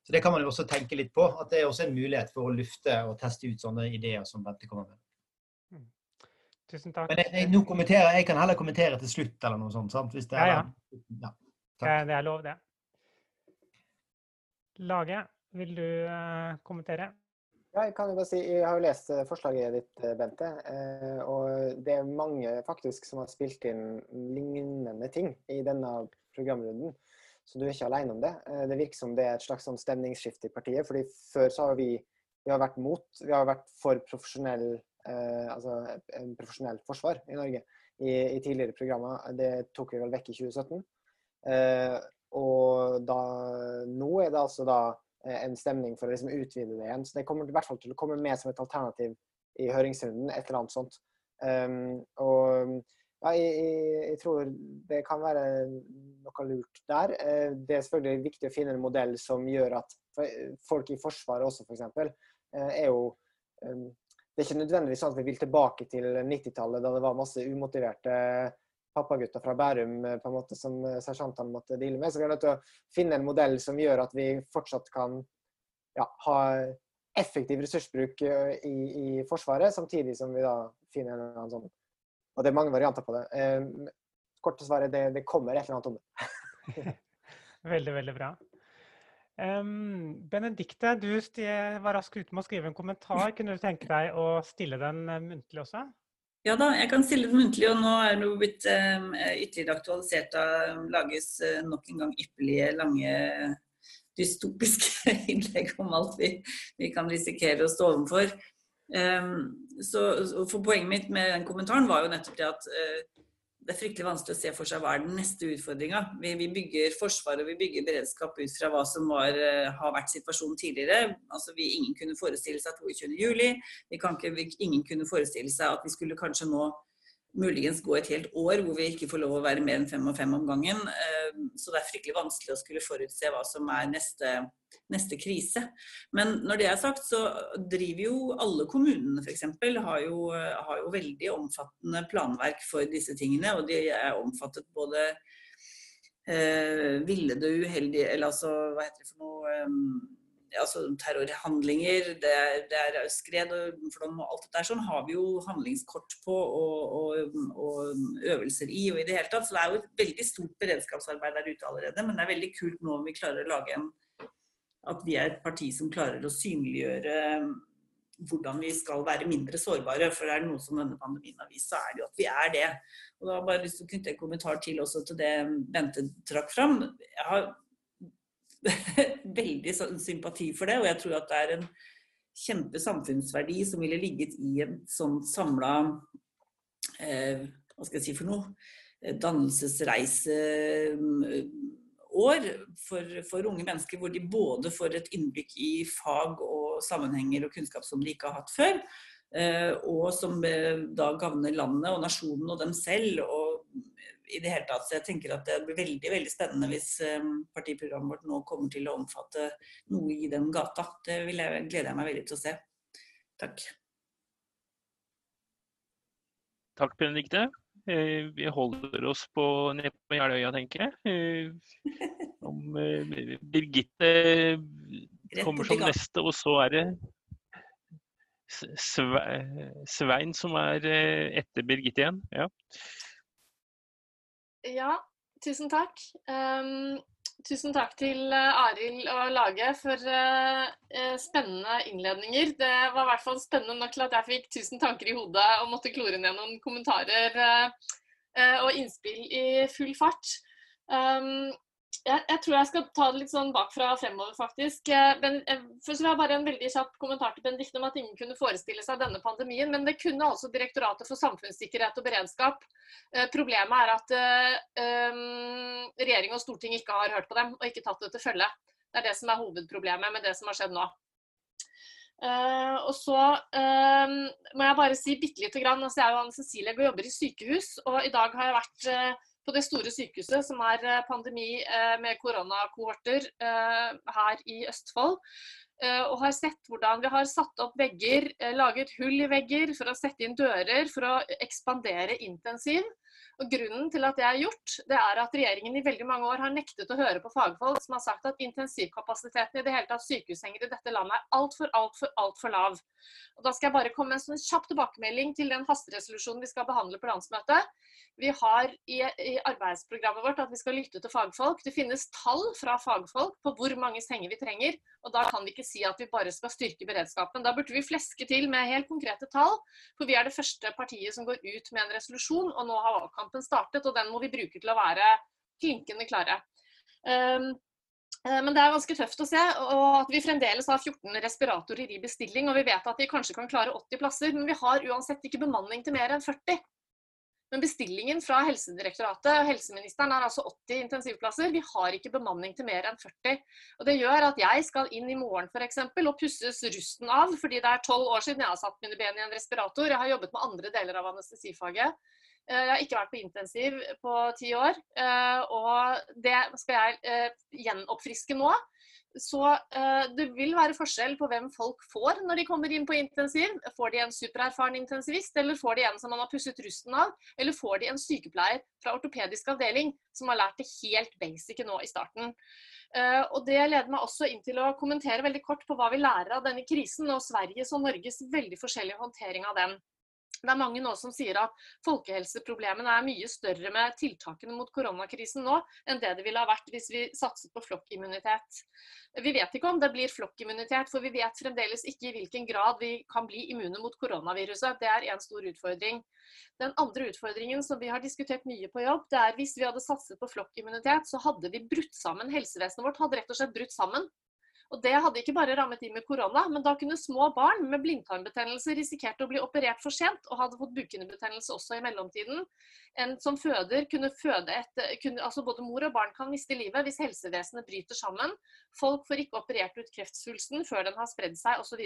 så det kan man jo også tenke litt på. At det er også en mulighet for å lufte og teste ut sånne ideer som Bente kommer med. Tusen takk. Men jeg, jeg, nå jeg kan heller kommentere til slutt eller noe sånt. sant? Hvis det er, Ja, ja. Det, det er lov, det. Lage, vil du uh, kommentere? Ja, jeg kan jo bare si, jeg har jo lest eh, forslaget ditt, eh, Bente. eh, Og det er mange faktisk som har spilt inn lignende ting i denne programrunden. Så du er ikke alene om det. Eh, Det virker som det er et slags sånn stemningsskifte i partiet. fordi før så har vi, vi har vært mot, vi har vært for profesjonell, eh, altså en profesjonelt forsvar i Norge i, i tidligere programmer. Det tok vi vel vekk i 2017. Eh, og da, nå er det altså da eh, en stemning for å liksom utvide det igjen. Så det kommer i hvert fall til å komme med som et alternativ i høringsrunden, et eller annet sånt. Um, og ja, jeg, jeg, jeg tror det kan være noe lurt der. Eh, Det er selvfølgelig viktig å finne en modell som gjør at folk i Forsvaret også, f.eks., er jo um, Det er ikke nødvendigvis sånn at vi vil tilbake til 90-tallet, da det var masse umotiverte pappagutter fra Bærum eh, på en måte som eh, sersjantene måtte deale med. Så vi er nødt til å finne en modell som gjør at vi fortsatt kan ja, ha effektiv ressursbruk eh, i, i Forsvaret, samtidig som vi da finner en eller annen sånn Og det er mange varianter på det. Eh, å svare, det, det kommer et eller annet om det. Veldig, veldig bra. Um, Benedikte, du var raskt ute med å skrive en kommentar. Kunne du tenke deg å stille den eh, muntlig også? Ja da, jeg kan stille den muntlig, og nå er det blitt um, ytterligere aktualisert av lages uh, nok en gang ypperlige, lange, dystopiske innlegg om alt vi, vi kan risikere å stå overfor. Um, så, for Poenget mitt med den kommentaren var jo nettopp det at eh, det er fryktelig vanskelig å se for seg hva er den neste utfordringa. Vi, vi bygger forsvar og vi bygger beredskap ut fra hva som var, eh, har vært situasjonen tidligere. Altså, vi, ingen kunne forestille seg 22.07. Vi kan ikke, vi, ingen kunne forestille seg at vi skulle kanskje nå muligens gå et helt år hvor vi ikke får lov å være mer enn fem og fem om gangen. Eh, Så det er fryktelig vanskelig å skulle forutse hva som er neste, neste krise. Men når det er sagt, så driver jo alle kommunene f.eks. Har, har jo veldig omfattende planverk for disse tingene. Og de er omfattet både eh, villede uheldige Eller altså, hva heter det for noe eh, altså terrorhandlinger, det er, det er skred og flom og alt dette der, sånn har vi jo handlingskort på og, og, og øvelser i og i det hele tatt. Så det er jo et veldig stort beredskapsarbeid der ute allerede. Men det er veldig kult nå om vi klarer å lage en At vi er et parti som klarer å synliggjøre hvordan vi skal være mindre sårbare. For er det noe som denne pandemien har vist, så er det jo at vi er det. Og da har jeg bare lyst til å knytte en kommentar til også til det Bente trakk fram. Jeg har veldig sånn sympati for det, og jeg tror at det er en kjempe samfunnsverdi som ville ligget i en sånn samla eh, Hva skal jeg si for noe? Dannelsesreiseår for, for unge mennesker, hvor de både får et innblikk i fag og sammenhenger og kunnskap som de ikke har hatt før. eh, Og som eh, da gagner landet og nasjonen og dem selv. og i det hele tatt. Så jeg tenker at det blir veldig veldig spennende hvis eh, partiprogrammet vårt nå kommer til å omfatte noe i den gata. Det vil jeg, gleder jeg meg veldig til å se. Takk. Takk, Benedikte. Eh, Vi holder oss på nede på Jeløya, tenker jeg. Eh, Om eh, Birgitte kommer som neste, og så er det Svein som er etter Birgitte igjen. Ja. Ja, tusen takk. Um, tusen takk til eh, Arild og laget for eh, spennende innledninger. Det var i hvert fall spennende nok til at jeg fikk tusen tanker i hodet og måtte klore ned noen kommentarer uh, og innspill i full fart. Ehm, jeg, jeg, tror jeg skal ta det litt sånn bakfra fremover, faktisk. Ben, først vil jeg bare en veldig kjapp kommentar til Benedicte om at ingen kunne forestille seg denne pandemien. Men det kunne altså Direktoratet for samfunnssikkerhet og beredskap. Eh, problemet er at eh, regjering og storting ikke har hørt på dem og ikke tatt det til følge. Det er det som er hovedproblemet med det som har skjedd nå. Uh, og så uh, må jeg bare si bitte lite grann. Altså, jeg er jo Anne Cecilie og jobber i sykehus. Og i dag har jeg vært uh, på det store sykehuset som er eh, pandemi eh, med koronakohorter eh, her i Østfold. Og har sett hvordan vi har satt opp vegger, laget hull i vegger for å sette inn dører for å ekspandere intensiv. Og Grunnen til at det er gjort, det er at regjeringen i veldig mange år har nektet å høre på fagfolk som har sagt at intensivkapasiteten i det hele tatt sykehussenger i dette landet er altfor, altfor, altfor lav. Og Da skal jeg bare komme med en sånn kjapp tilbakemelding til den hasteresolusjonen vi skal behandle på landsmøtet. Vi har i, i, arbeidsprogrammet vårt at vi skal lytte til fagfolk. Det finnes tall fra fagfolk på hvor mange senger vi trenger. og Da kan vi ikke si at vi bare skal styrke beredskapen. Da burde vi fleske til med helt konkrete tall. For vi er det første partiet som går ut med en resolusjon, og nå har valgkampen startet. Og den må vi bruke til å være klinkende klare. Um, men det er ganske tøft å se og at vi fremdeles har 14 respiratorer i bestilling. Og vi vet at de kanskje kan klare 80 plasser, men vi har uansett ikke bemanning til mer enn 40. Men bestillingen fra Helsedirektoratet og helseministeren er altså 80 intensivplasser. Vi har ikke bemanning til mer enn 40. Og Det gjør at jeg skal inn i morgen for eksempel, og pusses rusten av, fordi det er tolv år siden jeg har satt mine ben i en respirator. Jeg har jobbet med andre deler av anestesifaget. Eh, jeg har ikke vært på intensiv på ti år, eh, og det skal jeg eh, gjenoppfriske nå. Så det vil være forskjell på hvem folk får når de kommer inn på intensiv. Får de en supererfaren intensivist, eller får de en som man har pusset rusten av? Eller får de en sykepleier fra ortopedisk avdeling som har lært det helt basic nå i starten? Og Det leder meg også inn til å kommentere veldig kort på hva vi lærer av denne krisen, og Sveriges og Norges veldig forskjellige håndtering av den. Det er mange nå som sier at folkehelseproblemene er mye større med tiltakene mot koronakrisen nå enn det det ville ha vært hvis vi satset på flokkimmunitet. Vi vet ikke om det blir flokkimmunitet, for vi vet fremdeles ikke i hvilken grad vi kan bli immune mot koronaviruset. Det er en stor utfordring. Den andre utfordringen som vi har diskutert mye på jobb, det er hvis vi hadde satset på flokkimmunitet, så hadde vi brutt sammen. Helsevesenet vårt hadde rett og slett brutt sammen. Og Det hadde ikke bare rammet de med korona, men da kunne små barn med blindtarmbetennelse risikert å bli operert for sent og hadde fått bukhinnebetennelse også i mellomtiden. En som føder kunne føde et, kunne, altså Både mor og barn kan miste livet hvis helsevesenet bryter sammen. Folk får ikke operert ut kreftsvulsten før den har spredd seg osv.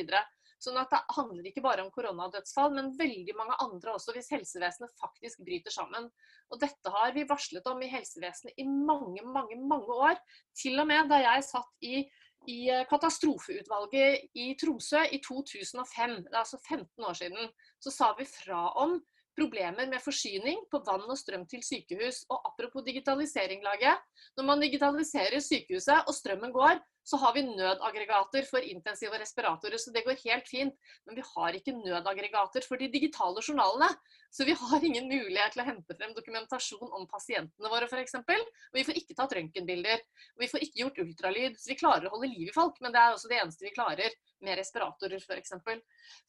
Så sånn at det handler ikke bare om koronadødsfall, men veldig mange andre også, hvis helsevesenet faktisk bryter sammen. Og dette har vi varslet om i helsevesenet i mange, mange, mange år. Til og med da jeg satt i i eh, katastrofeutvalget i Tromsø i 2005, det er altså 15 år siden, så sa vi fra om problemer med forsyning på vann og strøm til sykehus. Og apropos digitalisering, laget. Når man digitaliserer sykehuset og strømmen går, så har vi nødaggregater for intensive respiratorer, så det går helt fint. Men vi har ikke nødaggregater for de digitale journalene. Så vi har ingen mulighet til å hente frem dokumentasjon om pasientene våre, f.eks. Og vi får ikke tatt røntgenbilder. Og vi får ikke gjort ultralyd. Så vi klarer å holde liv i folk, men det er også det eneste vi klarer med respiratorer f.eks.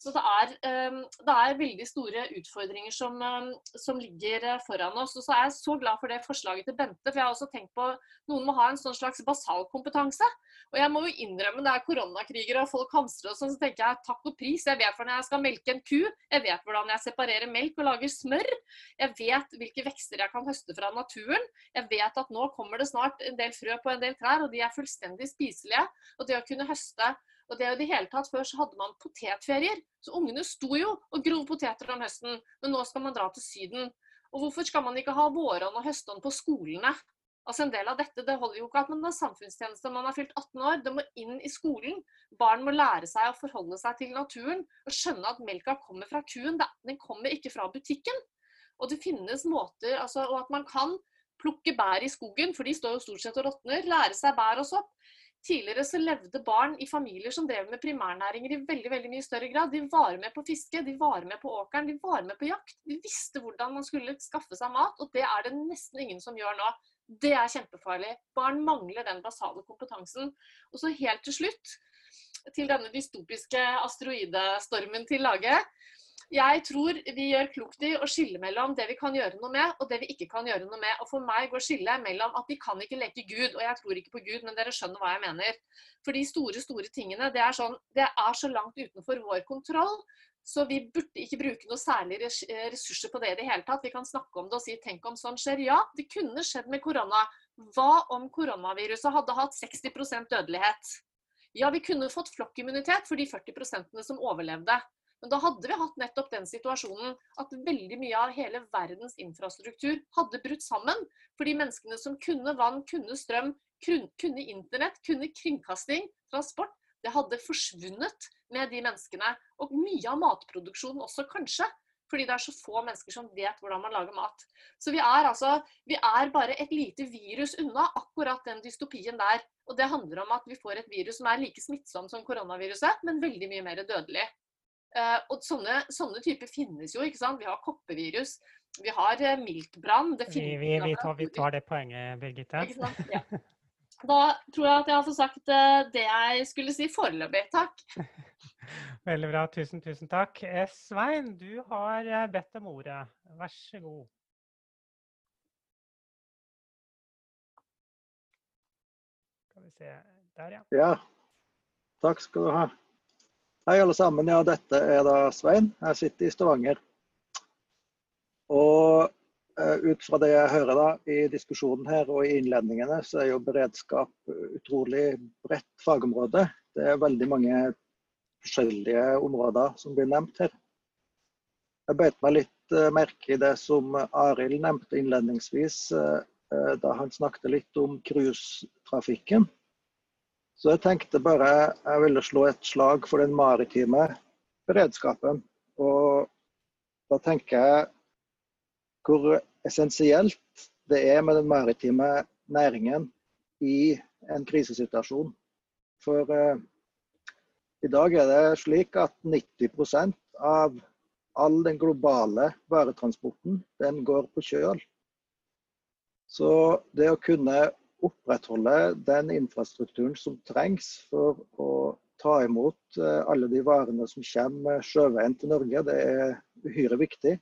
Så det er, um, det er, veldig store utfordringer som, um, som, ligger eh, foran oss. Og så er jeg så glad for det forslaget til Bente, for jeg har også tenkt på noen må ha en sånn slags basalkompetanse. Og jeg må jo innrømme det er koronakriger og folk hamstrer og sånn, så tenker jeg takk og pris. Jeg vet hvordan jeg skal melke en ku, jeg vet hvordan jeg separerer melk og lager smør. Jeg vet hvilke vekster jeg kan høste fra naturen. Jeg vet at nå kommer det snart en del frø på en del trær, og de er fullstendig spiselige. Og det å kunne høste og det er jo det hele tatt Før så hadde man potetferier. Så ungene sto jo og grov poteter om høsten. Men nå skal man dra til Syden. Og hvorfor skal man ikke ha vårånd og høstånd på skolene? Altså En del av dette det holder jo ikke at man har samfunnstjeneste man har fylt 18 år. Det må inn i skolen. Barn må lære seg å forholde seg til naturen og skjønne at melka kommer fra kuen. Den kommer ikke fra butikken. Og det finnes måter, altså, og at man kan plukke bær i skogen, for de står jo stort sett og råtner. Lære seg bær og sopp. Tidligere så levde barn i familier som drev med primærnæringer i veldig veldig mye større grad. De var med på fiske, de var med på åkeren, de var med på jakt. De visste hvordan man skulle skaffe seg mat, og det er det nesten ingen som gjør nå. Det er kjempefarlig. Barn mangler den basale kompetansen. Og så helt til slutt, til denne dystopiske asteroidestormen til Lage. Jeg tror vi gjør klokt i å skille mellom det vi kan gjøre noe med, og det vi ikke kan gjøre noe med. Og for meg går skillet mellom at vi kan ikke leke Gud, og jeg tror ikke på Gud, men dere skjønner hva jeg mener. For de store, store tingene, det er, sånn, det er så langt utenfor vår kontroll. Så vi burde ikke bruke noe særlig eh, ressurser på det i det hele tatt. Vi kan snakke om det og si tenk om sånn skjer. Ja, det kunne skjedd med korona. Hva om koronaviruset hadde hatt 60% dødelighet? Ja, vi kunne fått flokkimmunitet for de 40% som overlevde. Men da hadde vi hatt nettopp den situasjonen at veldig mye av hele verdens infrastruktur hadde brutt sammen. For de menneskene som kunne vann, kunne strøm, kunne internett, kunne kringkasting, transport, det hadde forsvunnet med de menneskene. Og mye av matproduksjonen også, kanskje. Fordi det er så få mennesker som vet hvordan man lager mat. Så vi er altså vi er bare et lite virus unna akkurat den dystopien der. Og det handler om at vi får et virus som er like smittsomt som koronaviruset, men veldig mye mer dødelig. Eh, og sånne, sånne typer finnes jo. ikke sant? Vi har koppevirus, vi har uh, miltbrann. Vi, vi, vi, vi tar det poenget, Birgitte. Ja. Da tror jeg at jeg har fått sagt eh, det jeg skulle si foreløpig. Takk. Veldig bra. Tusen, tusen takk. Eh, Svein, du har eh, bedt om ordet. Vær så god. Skal vi se Der, ja. Ja, takk skal du ha. Hei alle sammen. Ja, dette er da Svein. Jeg sitter i Stavanger. Og ut fra det jeg hører da i diskusjonen her og i innledningene, så er jo beredskap utrolig bredt fagområde. Det er veldig mange forskjellige områder som blir nevnt her. Jeg beit meg litt eh, merke i det som Arild nevnte innledningsvis, eh, eh, da han snakket litt om cruisetrafikken. Så jeg tenkte bare jeg ville slå et slag for den maritime beredskapen. Og da tenker jeg hvor essensielt det er med den maritime næringen i en krisesituasjon. For eh, i dag er det slik at 90% av all den globale varetransporten, den går på kjøl. Så det å kunne opprettholde den infrastrukturen som trengs for å ta imot eh, alle de varene som kommer sjøveien til Norge, det er uhyre viktig.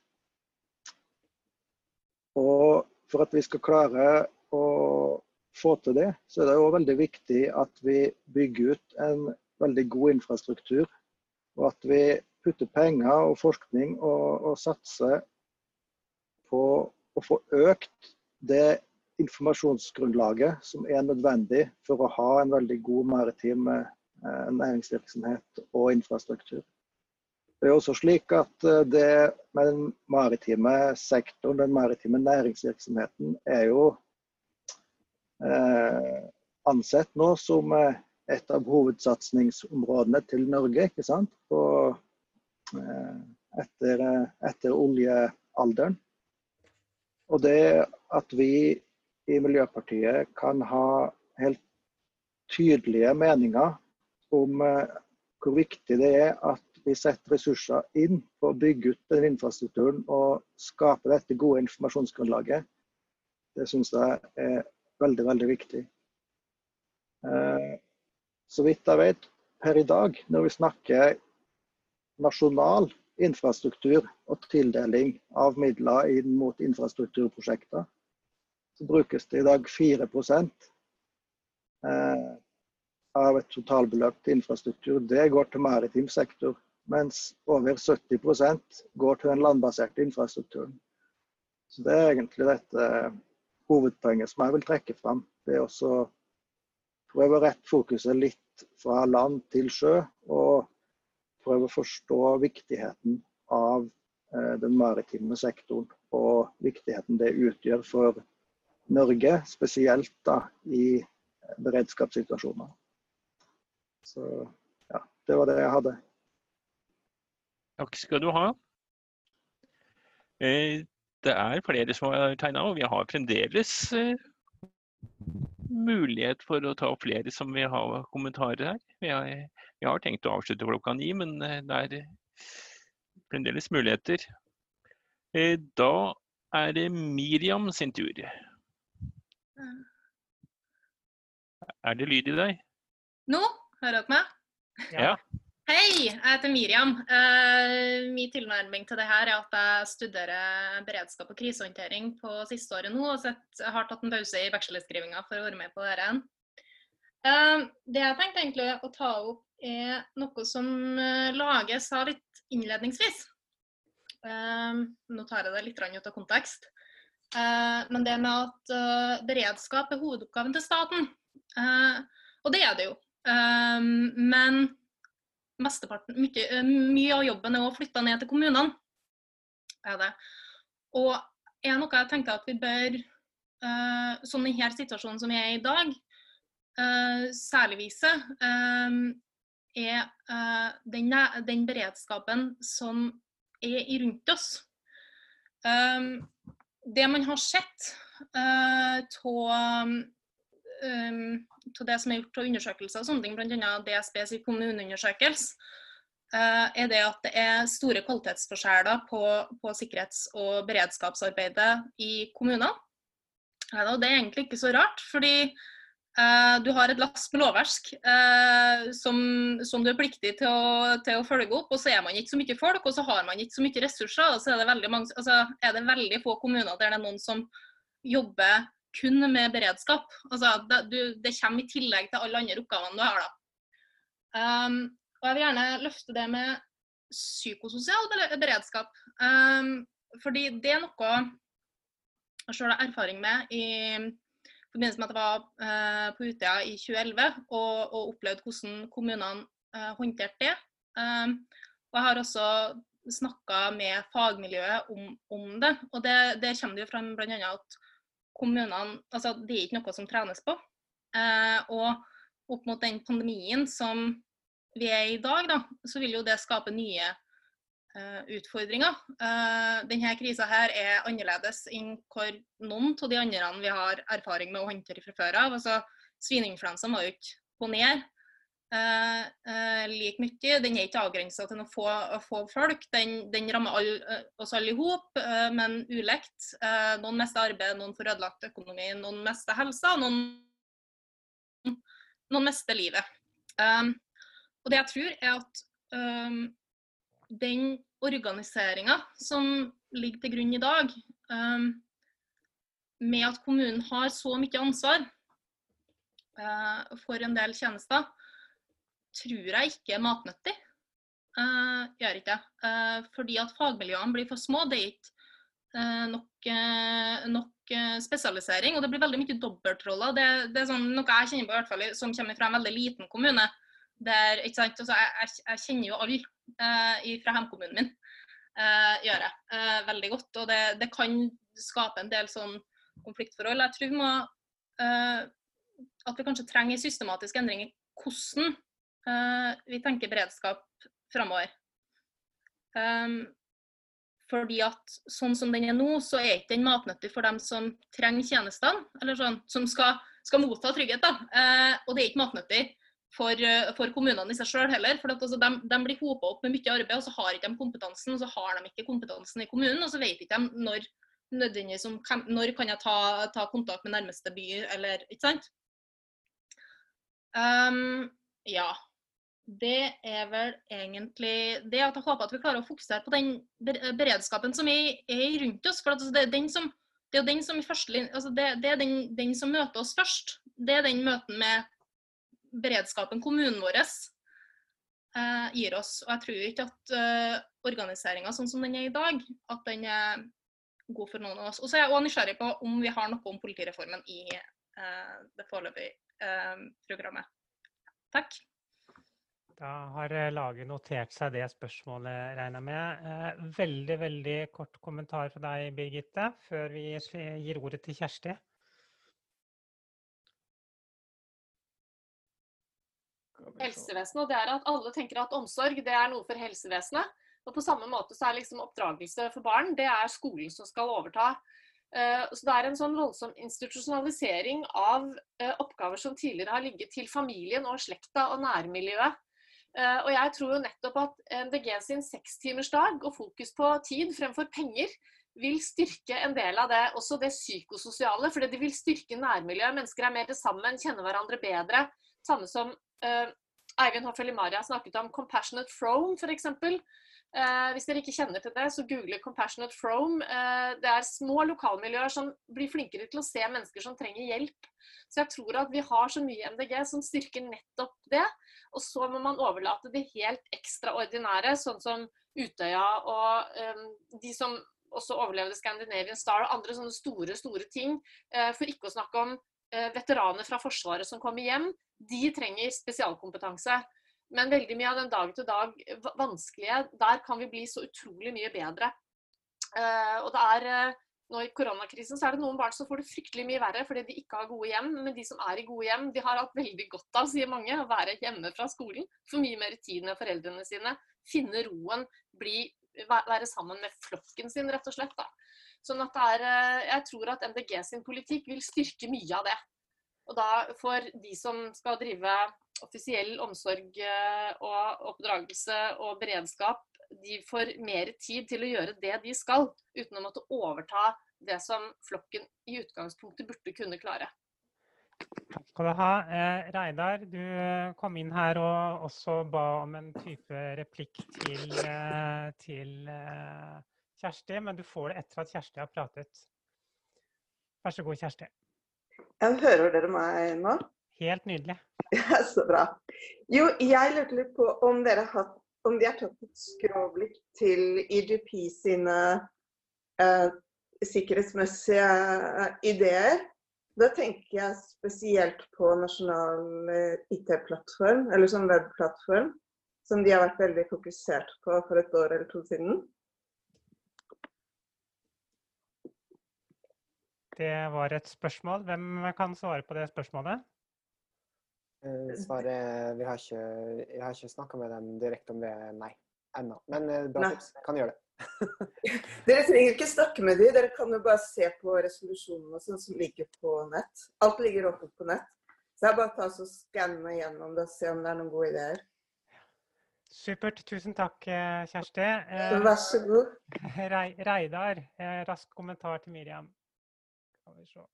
Og for at vi skal klare å få til det, så er det òg veldig viktig at vi bygger ut en veldig god infrastruktur. Og at vi putter penger og forskning og, og satser på å få økt det informasjonsgrunnlaget som er nødvendig for å ha en veldig god maritim eh, næringsvirksomhet og infrastruktur. Det er også slik at eh, det med den maritime sektoren, den maritime næringsvirksomheten, er jo eh, ansett nå som eh, et av hovedsatsingsområdene til Norge. ikke sant? På, eh, etter, eh, etter oljealderen. Og det at vi i Miljøpartiet kan ha helt tydelige meninger om eh, hvor viktig det er at vi setter ressurser inn på å bygge ut den infrastrukturen og skape dette gode informasjonsgrunnlaget, det syns jeg er veldig, veldig viktig. Eh, Så vidt jeg vet per i dag, når vi snakker nasjonal infrastruktur og tildeling av midler inn mot infrastrukturprosjekter, så brukes det i dag 4 eh, av et totalbeløp til infrastruktur. Det går til maritim sektor, mens over 70% går til den landbaserte infrastrukturen. Så Det er egentlig dette hovedpoenget som jeg vil trekke fram. Det er også prøve å rette fokuset litt fra land til sjø, og prøve å forstå viktigheten av eh, den maritime sektoren og viktigheten det utgjør for Norge, spesielt da i beredskapssituasjoner. Så ja, det var det jeg hadde. Takk skal du ha. Eh, Det er flere som har tegna, og vi har fremdeles eh, mulighet for å ta opp flere som vil ha kommentarer her. Vi har, vi har tenkt å avslutte klokka ni, men eh, det er fremdeles muligheter. Da er det Miriam sin tur. Er det lyd i deg? Nå, hører dere meg? Ja. Hei, jeg heter Miriam. Uh, min tilnærming til det her er at jeg studerer beredskap og krisehåndtering på siste året nå, og sett, har tatt en pause i bachelorskrivinga for å være med på dette. Uh, det jeg tenkte egentlig å ta opp, er noe som uh, Lage sa litt innledningsvis. nå tar jeg det litt ut av kontekst. men det med at beredskap er hovedoppgaven til staten. og det er det jo. men mye, eh, mye av jobben er å flytte ned til kommunene. Er det. Og er noe jeg tenker at vi bør, uh, sånn i denne situasjonen som vi er i dag, uh, særlig vise, uh, er den, den, beredskapen som er rundt oss. Um, det man har sett av um, det som er gjort av undersøkelser, og sånne ting, bl.a. DSBs kommuneundersøkelse, uh, er det at det er store kvalitetsforskjeller på, på sikkerhets- og beredskapsarbeidet i kommunene. Ja, det er egentlig ikke så rart, fordi uh, du har et lass med lovverk uh, som, som, du er pliktig til å, til å, følge opp, og så er man ikke så mye folk, og så har man ikke så mye ressurser. og så er det veldig, mange, altså, er det veldig få kommuner der det er noen som jobber kun med beredskap. Altså, det, du, det, kommer i tillegg til alle andre oppgavene du har. Um, og Jeg vil gjerne løfte det med psykososial beredskap. Um, fordi det er noe jeg selv har erfaring med i forbindelse med at jeg var uh, på Utøya i 2011 og, og opplevde hvordan kommunene uh, håndterte det. Um, og jeg har også snakka med fagmiljøet om, om det. og det, Der kommer det jo fram bl.a. at kommunene altså Det er ikke noe som trenes på. Eh, og opp mot den pandemien som vi er i dag, da, så vil jo det skape nye eh, utfordringer. Eh, denne krisa her er annerledes enn hvor noen av de andre vi har erfaring med å håndtere fra før av. Altså, Svineinfluensaen var jo ikke på ned uh, uh, like mye. Den er ikke avgrensa til noen få, få, folk. Den, den rammer all, uh, oss alle i hop, men ulikt. noen mister arbeid, noen får ødelagt økonomi, noen mister helsa, noen, noen mister livet. Um, og det jeg tror, er at um, den organiseringa som ligger til grunn i dag, um, med at kommunen har så mye ansvar for en del tjenester, tror jeg ikke er matnyttig. Uh, gjør ikke det. Uh, fordi at fagmiljøene blir for små. Det er ikke uh, nok, nok spesialisering. Og det blir veldig mye dobbeltroller. Det, det, er sånn, noe jeg kjenner på, i hvert fall, som kommer fra en veldig liten kommune. Der, ikke sant? Altså, jeg, jeg, kjenner jo alle fra hjemkommunen min. gjør jeg veldig godt. Og det, det, kan skape en del sånn konfliktforhold. Jeg tror vi må at vi kanskje trenger en systematisk endring i hvordan Eh, vi tenker beredskap framover. Um, fordi at sånn som den er nå, så er ikke den matnyttig for dem som trenger tjenestene, eller sånn, som skal, skal motta trygghet. da. Uh, og det er ikke matnyttig for, uh, for kommunene i seg sjøl heller. For at, altså, de, de, blir hopa opp med mye arbeid, og så har ikke de kompetansen. Og så har de ikke kompetansen i kommunen, og så vet ikke de når nødvendigvis om, når kan jeg ta, ta, kontakt med nærmeste by, eller ikke sant. Um, ja det er vel egentlig det at jeg håper at vi klarer å fokusere på den beredskapen som er, er rundt oss. For altså det er den som, det er den som, altså det, det er den, den, som møter oss først. Det er den møten med beredskapen kommunen vår eh, gir oss. Og jeg tror ikke at eh, organiseringa sånn som den er i dag, at den er god for noen av oss. Og så er jeg òg nysgjerrig på om vi har noe om politireformen i eh, det foreløpige eh, programmet. Takk. Da har eh, laget notert seg det spørsmålet, regner jeg med. Eh, veldig, veldig kort kommentar fra deg, Birgitte, før vi gir ordet til Kjersti. Helsevesenet, og det er at alle tenker at omsorg det er noe for helsevesenet. Og på samme måte så er liksom oppdragelse for barn det er skolen som skal overta. Eh, så det er en sånn voldsom institusjonalisering av oppgaver som tidligere har ligget til familien og slekta og nærmiljøet. Uh, og jeg tror jo nettopp at MDG sin sekstimersdag og fokus på tid fremfor penger vil styrke en del av det, også det psykososiale. Fordi det vil styrke nærmiljøet. Mennesker er mer til sammen, kjenner hverandre bedre. Samme som uh, Eivind Hoffeli Maria snakket om compassionate throne, f.eks. Uh, hvis dere ikke kjenner til det, så google compassionate throne. Uh, det er små lokalmiljøer som blir flinkere til å se mennesker som trenger hjelp. Så jeg tror at vi har så mye MDG som styrker nettopp det. Og så må man overlate det helt ekstraordinære, sånn som Utøya og um, de som også overlevde Scandinavian Star og andre sånne store, store ting. Uh, for ikke å snakke om uh, veteraner fra Forsvaret som kommer hjem. De trenger spesialkompetanse. Men veldig mye av den dag-til-dag vanskelige, der kan vi bli så utrolig mye bedre. Uh, og det er nå i koronakrisen så er det noen barn som får det fryktelig mye verre fordi de ikke har gode hjem. Men de som er i gode hjem, de har hatt veldig godt av, sier mange, å være hjemme fra skolen. Få mye mer tid med foreldrene sine. Finne roen. Bli, være sammen med flokken sin, rett og slett. Da. Sånn at er, eh, jeg tror at MDG sin politikk vil styrke mye av det. Og da for de som skal drive offisiell omsorg eh, og oppdragelse og beredskap de får mer tid til å gjøre det de skal, uten å måtte overta det som flokken i utgangspunktet burde kunne klare. Takk skal du ha. Eh, Reidar, du eh, kom inn her og også ba om en type replikk til, eh, til eh, Kjersti, men du får det etter at Kjersti har pratet. Vær så god, Kjersti. Jeg hører dere meg nå? Helt nydelig. Ja, så bra. Jo, jeg lurte litt på om dere har hatt om de har tatt et skråblikk til EGP sine eh, sikkerhetsmessige eh, ideer. Da tenker jeg spesielt på nasjonal eh, IT-plattform, eller sånn webplattform, som de har vært veldig fokusert på for et år eller to siden. Det var et spørsmål. Hvem kan svare på det spørsmålet? Eh, svaret vi har ikke, Jeg har ikke snakka med dem direkte om det, nei. Ennå. Men eh, bra tips. Kan gjøre det. dere trenger ikke snakke med dem, dere kan jo bare se på resolusjonene sånn som ligger på nett. Alt ligger oppe på nett. Så det er bare tar og skanner gjennom det og se om det er noen gode ideer. Supert. Tusen takk, eh, Kjersti. Vær så god. Reidar, rask kommentar til Miriam. Skal vi se.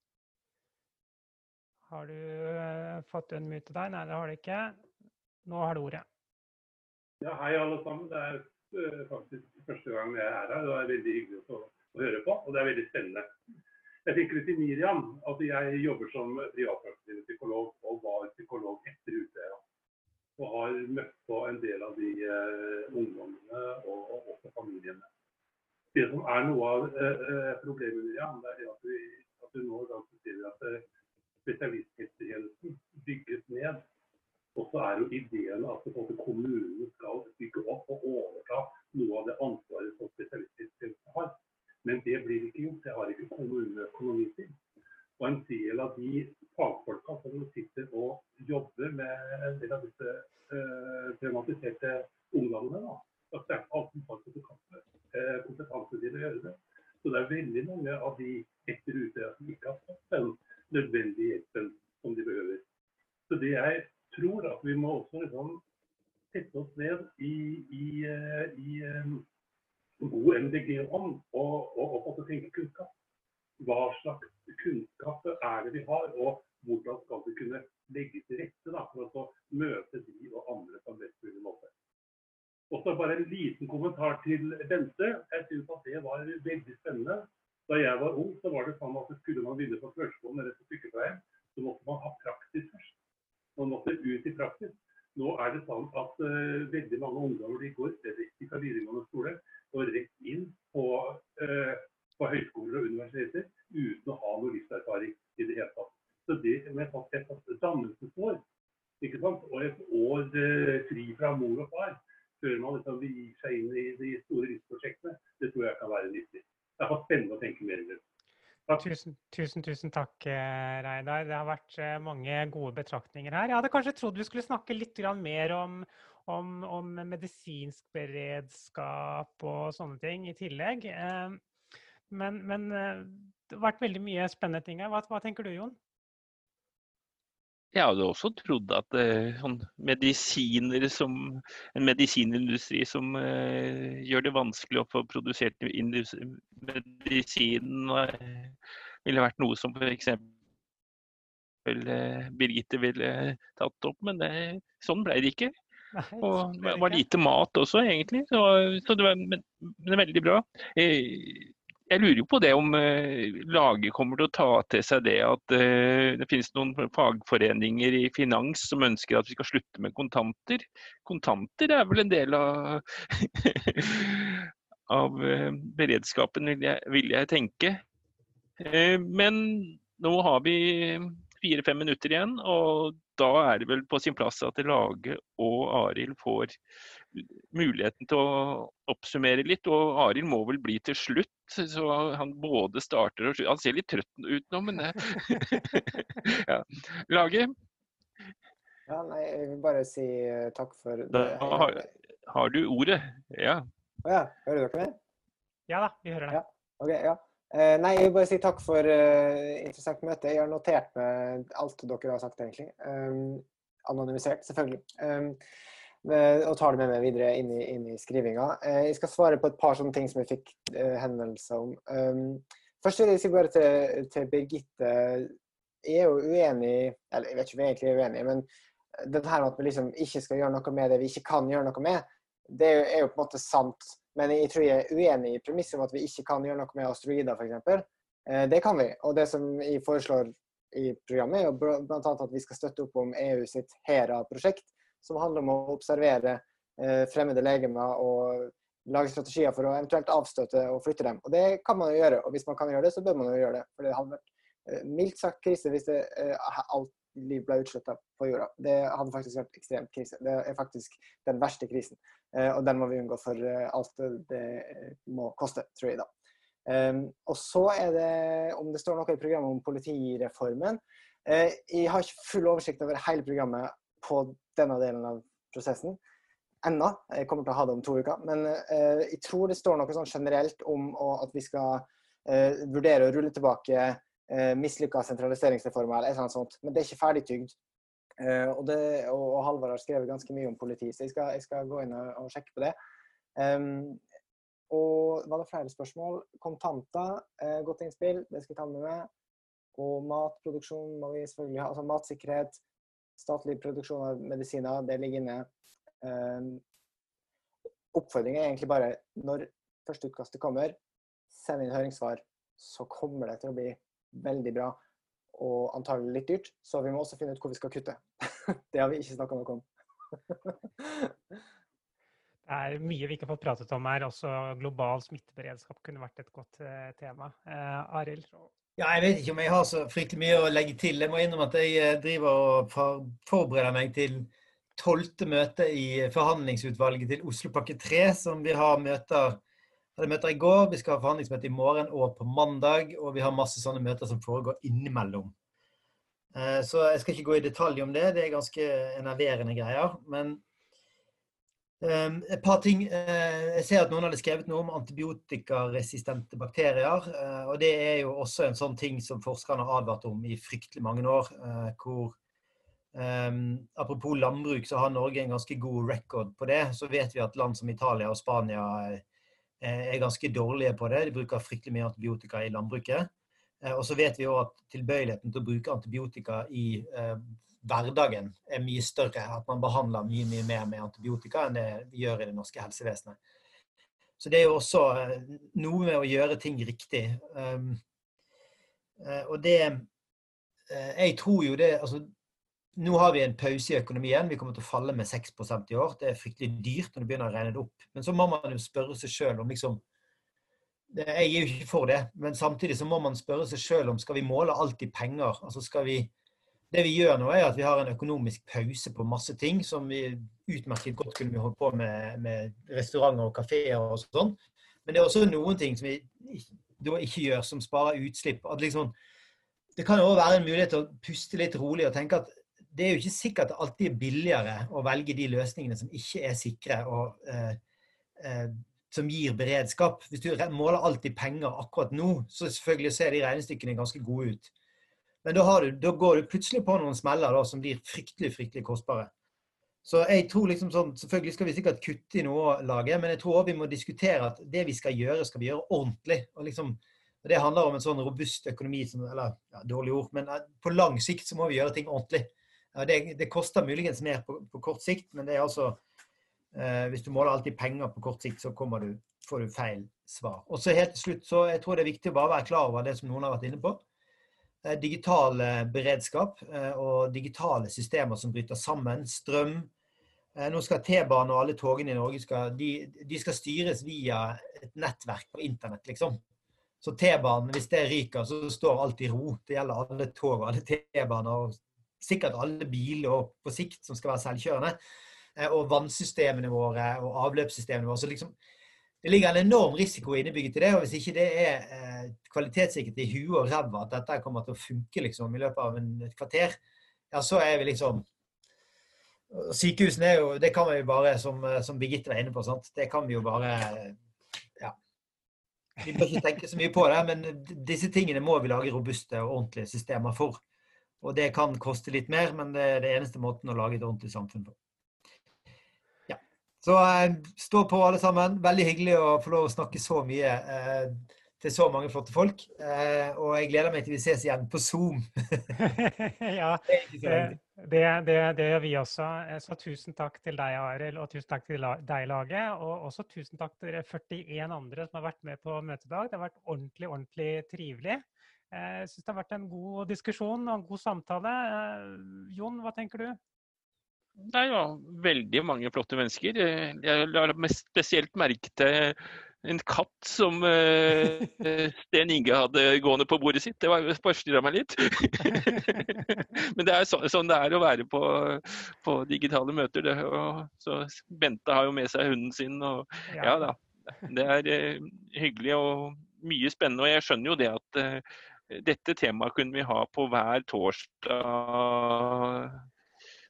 Har du uh, fått unmute deg? Nei, det har du ikke. Nå har du ordet. Ja, hei alle sammen. Det er uh, faktisk første gang jeg er her. Det er veldig hyggelig å, å, høre på, og det er veldig spennende. Jeg fikk litt til Miriam at jeg jobber som privatpraktiserende psykolog og var psykolog etter Utøya. Og har møtt på en del av de uh, ungdommene og, og, også familiene. Det som er noe av problemet, Miriam, det er at, du, at du nå sier at spesialisthelsetjenesten bygges ned. Og så er jo ideen at kommunene skal bygge opp og overta noe av det ansvaret som spesialisthelsetjenesten har. Men det blir ikke gjort. Det har ikke kommuneøkonomi til. Og en del av de fagfolka som sitter og jobber med en del av disse eh, traumatiserte ungdommene, da, det er ikke alltid har kompetanse, eh, til å gjøre det. Så det er veldig mange av de etter Utøya som ikke har fått den nødvendige hjelpen som de behøver. Så det jeg tror at vi må også liksom sette oss ned i, i, eh, i um, god MDG-ånd og, og, og tenke kunnskap. Hva slags kunnskap er det vi har, og hvordan skal vi kunne legge til rette da, for å møte de og andre på en best mulig måte. Og så bare en liten kommentar til Bente. Jeg syns at det var veldig spennende. Da jeg var ung, så var det sånn at skulle man begynne på førskolen eller på sykepleien, så måtte man ha praksis først. Man måtte ut i praksis. Nå er det sånn at uh, veldig mange ungdommer de går rett fra videregående skole og rett inn på, uh, på høyskoler og universiteter uten å ha noe livserfaring i det hele tatt. Så det med et, et dannelsesår ikke sant? og et år uh, fri fra mor og far før man liksom gir seg inn i de store livsprosjektene, det tror jeg kan være nyttig det er spennende å tenke mer rundt. Tusen, tusen, tusen takk, eh, Reidar. Det har vært eh, mange gode betraktninger her. Jeg hadde kanskje trodd vi skulle snakke litt mer om, om, om medisinsk beredskap og sånne ting i tillegg. Eh, men, men det har vært veldig mye spennende ting her. Hva, hva tenker du, Jon? Jeg hadde også trodd at uh, sånn medisiner som, en medisinindustri som uh, gjør det vanskelig å få produsert medisin, uh, ville vært noe som f.eks. eh, Birgitte ville tatt opp, men det, sånn ble det ikke. Og sånn det det var lite mat også, egentlig. Så, så det var men, men veldig bra. Eh, Jeg lurer jo på det om eh, laget kommer til å ta til seg det at eh, det finnes noen fagforeninger i finans som ønsker at vi skal slutte med kontanter. Kontanter er vel en del av, av eh, beredskapen, vil jeg, vil jeg tenke. Men nå har vi fire-fem minutter igjen, og da er det vel på sin plass at Lage og Arild får muligheten til å oppsummere litt. Og Arild må vel bli til slutt, så han både starter og slutter. Han ser litt trøtt ut nå, men det ja. Lage, Ja, nei, jeg vil bare si eh, takk for da det. har, har du ordet. Ja. Å ja, hører dere det? Ja da, vi hører deg. Ja. Okay, ja. Eh, nei, jeg vil bare si takk for eh, interessant møte. Jeg har notert meg alt dere har sagt, egentlig. Um, anonymisert, selvfølgelig. Um, eh, og tar det med meg videre inn i, i skrivinga. Eh, jeg skal svare på et par sånne ting som jeg fikk eh, henvendelser om. Um, først vil jeg si bare til, til Birgitte Jeg er jo uenig Eller jeg vet ikke om jeg egentlig er uenig, men det her med at vi liksom ikke skal gjøre noe med det vi ikke kan gjøre noe med, det er jo på en måte sant. Men jeg tror jeg er uenig i premisset om at vi ikke kan gjøre noe med asteroider, f.eks. Eh, det kan vi. Og det som jeg foreslår i programmet, er jo bl- blant annet at vi skal støtte opp om EU sitt HERA-prosjekt, som handler om å observere eh, fremmede legemer og lage strategier for å eventuelt avstøte og flytte dem. Og det kan man jo gjøre. Og hvis man kan gjøre det, så bør man jo gjøre det. For det hadde vært eh, mildt sagt krise hvis det, eh, alt liv ble utsletta på jorda. Det hadde faktisk vært ekstremt krise. Det er faktisk den verste krisen. Og den må vi unngå for alt det, må koste, tror jeg da. Um, og så er det, om det står noe i programmet om politireformen Jeg har ikke full oversikt over hele programmet på denne delen av prosessen ennå. Jeg kommer til å ha det om to uker. Men eh, jeg tror det står noe sånn generelt om å, at vi skal eh, vurdere å rulle tilbake eh, mislykka sentraliseringsreformer eller et eller annet sånt. Men det er ikke ferdigtygd. Eh, og, det, og, og Halvard har skrevet ganske mye om politi, så jeg skal, jeg skal gå inn og, og sjekke på det. Um, og var det flere spørsmål? Kontanter, eh, godt innspill, det skal jeg ta med meg. Og matproduksjon må vi selvfølgelig ha. Altså matsikkerhet, statlig produksjon av medisiner, det ligger inne. Um, Oppfordringen er egentlig bare når førsteutkastet kommer, send inn høringssvar, så kommer det til å bli veldig bra. Og antagelig litt dyrt, så vi må også finne ut hvor vi skal kutte. det har vi ikke snakka noe om. Det er mye vi ikke har fått pratet om her. Også global smitteberedskap kunne vært et godt eh, tema. Eh, Arild? Ja, jeg vet ikke om jeg har så fryktelig mye å legge til. Jeg må innrømme at jeg eh, driver og forbereder meg til tolvte møte i forhandlingsutvalget til Oslopakke 3, som vi har møter hadde møter i går, vi skal ha forhandlingsmøte i morgen og på mandag, og vi har masse sånne møter som foregår innimellom. Eh, Så jeg skal ikke gå i detalj om det, det er ganske enerverende greier. Men et par ting. eh, Jeg ser at noen hadde skrevet noe om antibiotikaresistente bakterier. eh, Og det er jo også en sånn ting som forskerne har advart om i fryktelig mange år. eh, hvor Um, apropos landbruk, så har Norge en ganske god record på det. Så vet vi at land som Italia og Spania er ganske dårlige på det. De bruker fryktelig mye antibiotika i landbruket. Og så vet vi òg at tilbøyeligheten til å bruke antibiotika i hverdagen er mye større. At man behandler mye mye mer med antibiotika enn det vi gjør i det norske helsevesenet. Så det er jo også eh, noe med å gjøre ting riktig. Um, eh, og det eh, Jeg tror jo det altså, Nå har vi en pause i økonomien. Vi kommer til å falle med 6% i år. Det er fryktelig dyrt når du begynner å regne det opp. Men så må man jo spørre seg sjøl om liksom Jeg er jo ikke for det, men samtidig så må man spørre seg sjøl om skal vi måle alt i penger. Altså skal vi Det vi gjør nå, er at vi har en økonomisk pause på masse ting som vi utmerket godt kunne vi holdt på med, med restauranter og kafeer og sånn. Men det er også noen ting som vi da ikke gjør, som sparer utslipp. At liksom, det kan jo også være en mulighet til å puste litt rolig og tenke at det er jo ikke sikkert det alltid er billigere å velge de løsningene som ikke er sikre og eh, eh, som gir beredskap. Hvis du måler alltid penger akkurat nå, så selvfølgelig ser de regnestykkene ganske gode ut. Men da, du, da går du plutselig på noen smeller da, som blir fryktelig fryktelig kostbare. Så jeg tror liksom sånn, Selvfølgelig skal vi sikkert kutte i noe å lage, men jeg tror også vi må diskutere at det vi skal gjøre, skal vi gjøre ordentlig. Og liksom Det handler om en sånn robust økonomi som Eller ja, dårlig ord, men eh, på lang sikt så må vi gjøre ting ordentlig. Det, det koster muligens mer på, på, kort sikt, men det er altså eh, Hvis du måler alltid penger på kort sikt, så du, får du feil svar. Og så helt til slutt, så jeg tror det er viktig å bare være klar over det som noen har vært inne på. Eh, digital eh, beredskap eh, og digitale systemer som bryter sammen. Strøm. Eh, nå skal T-banen og alle togene i Norge skal, de, de skal styres via et nettverk på internett, liksom. Så T-banen, hvis det ryker, så står alt i ro. Det gjelder alle tog og alle T-baner. og Sikkert alle biler på sikt som skal være selvkjørende. Og vannsystemene våre og avløpssystemene våre. Så liksom, det ligger en enorm risiko innebygget i det. Og hvis ikke det er eh, kvalitetssikkert i huet og ræva at dette kommer til å funke liksom, i løpet av en, et kvarter, ja, så er vi liksom Sykehusene er jo Det kan vi jo bare, som, som Birgitte var inne på, sant? det kan vi jo bare vi bør ikke tenke så mye på det, men disse tingene må vi lage robuste og ordentlige systemer for. Og det kan koste litt mer, men det er det eneste måten å lage et ordentlig samfunn på. Så eh, stå på alle sammen. Veldig hyggelig å få lov å snakke så mye. Eh, til så mange flotte folk. Eh, og jeg gleder meg til vi ses igjen på Zoom. ja, det, det, det, det, gjør vi også. Så tusen takk til deg, Arild, og tusen takk til deg, Laget. Og også tusen takk til dere 41 andre som har vært med på møtet i dag. Det har vært ordentlig, ordentlig trivelig. Jeg syns det har vært en god diskusjon og en god samtale. Jon, hva tenker du? Det er jo veldig mange flotte mennesker. Jeg la spesielt merke til en katt som uh, Sten Inge hadde gående på bordet sitt. Det forstyrra meg litt. Men det er så, sånn det er å være på, på digitale møter. Det, så Bente har jo med seg hunden sin. Og, ja da. Det er uh, hyggelig og mye spennende. Og jeg skjønner jo det at uh, dette temaet kunne vi ha på hver torsdag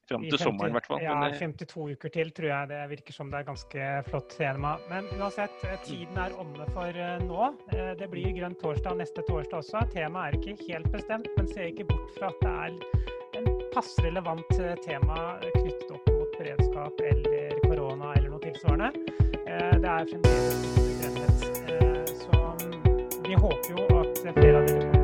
Fram til 50, sommeren, i hvert fall. Ja, 52 eh, uker til tror jeg det virker som det er ganske flott tema. Men uansett, eh, tiden er omme for eh, nå. Det blir grønn torsdag neste torsdag også. Temaet er ikke helt bestemt, men ser ikke bort fra at det er en passe relevant tema knyttet opp mot beredskap eller korona eller noe tilsvarende. Det er fremdeles. Så mm, vi håper jo at flere av dere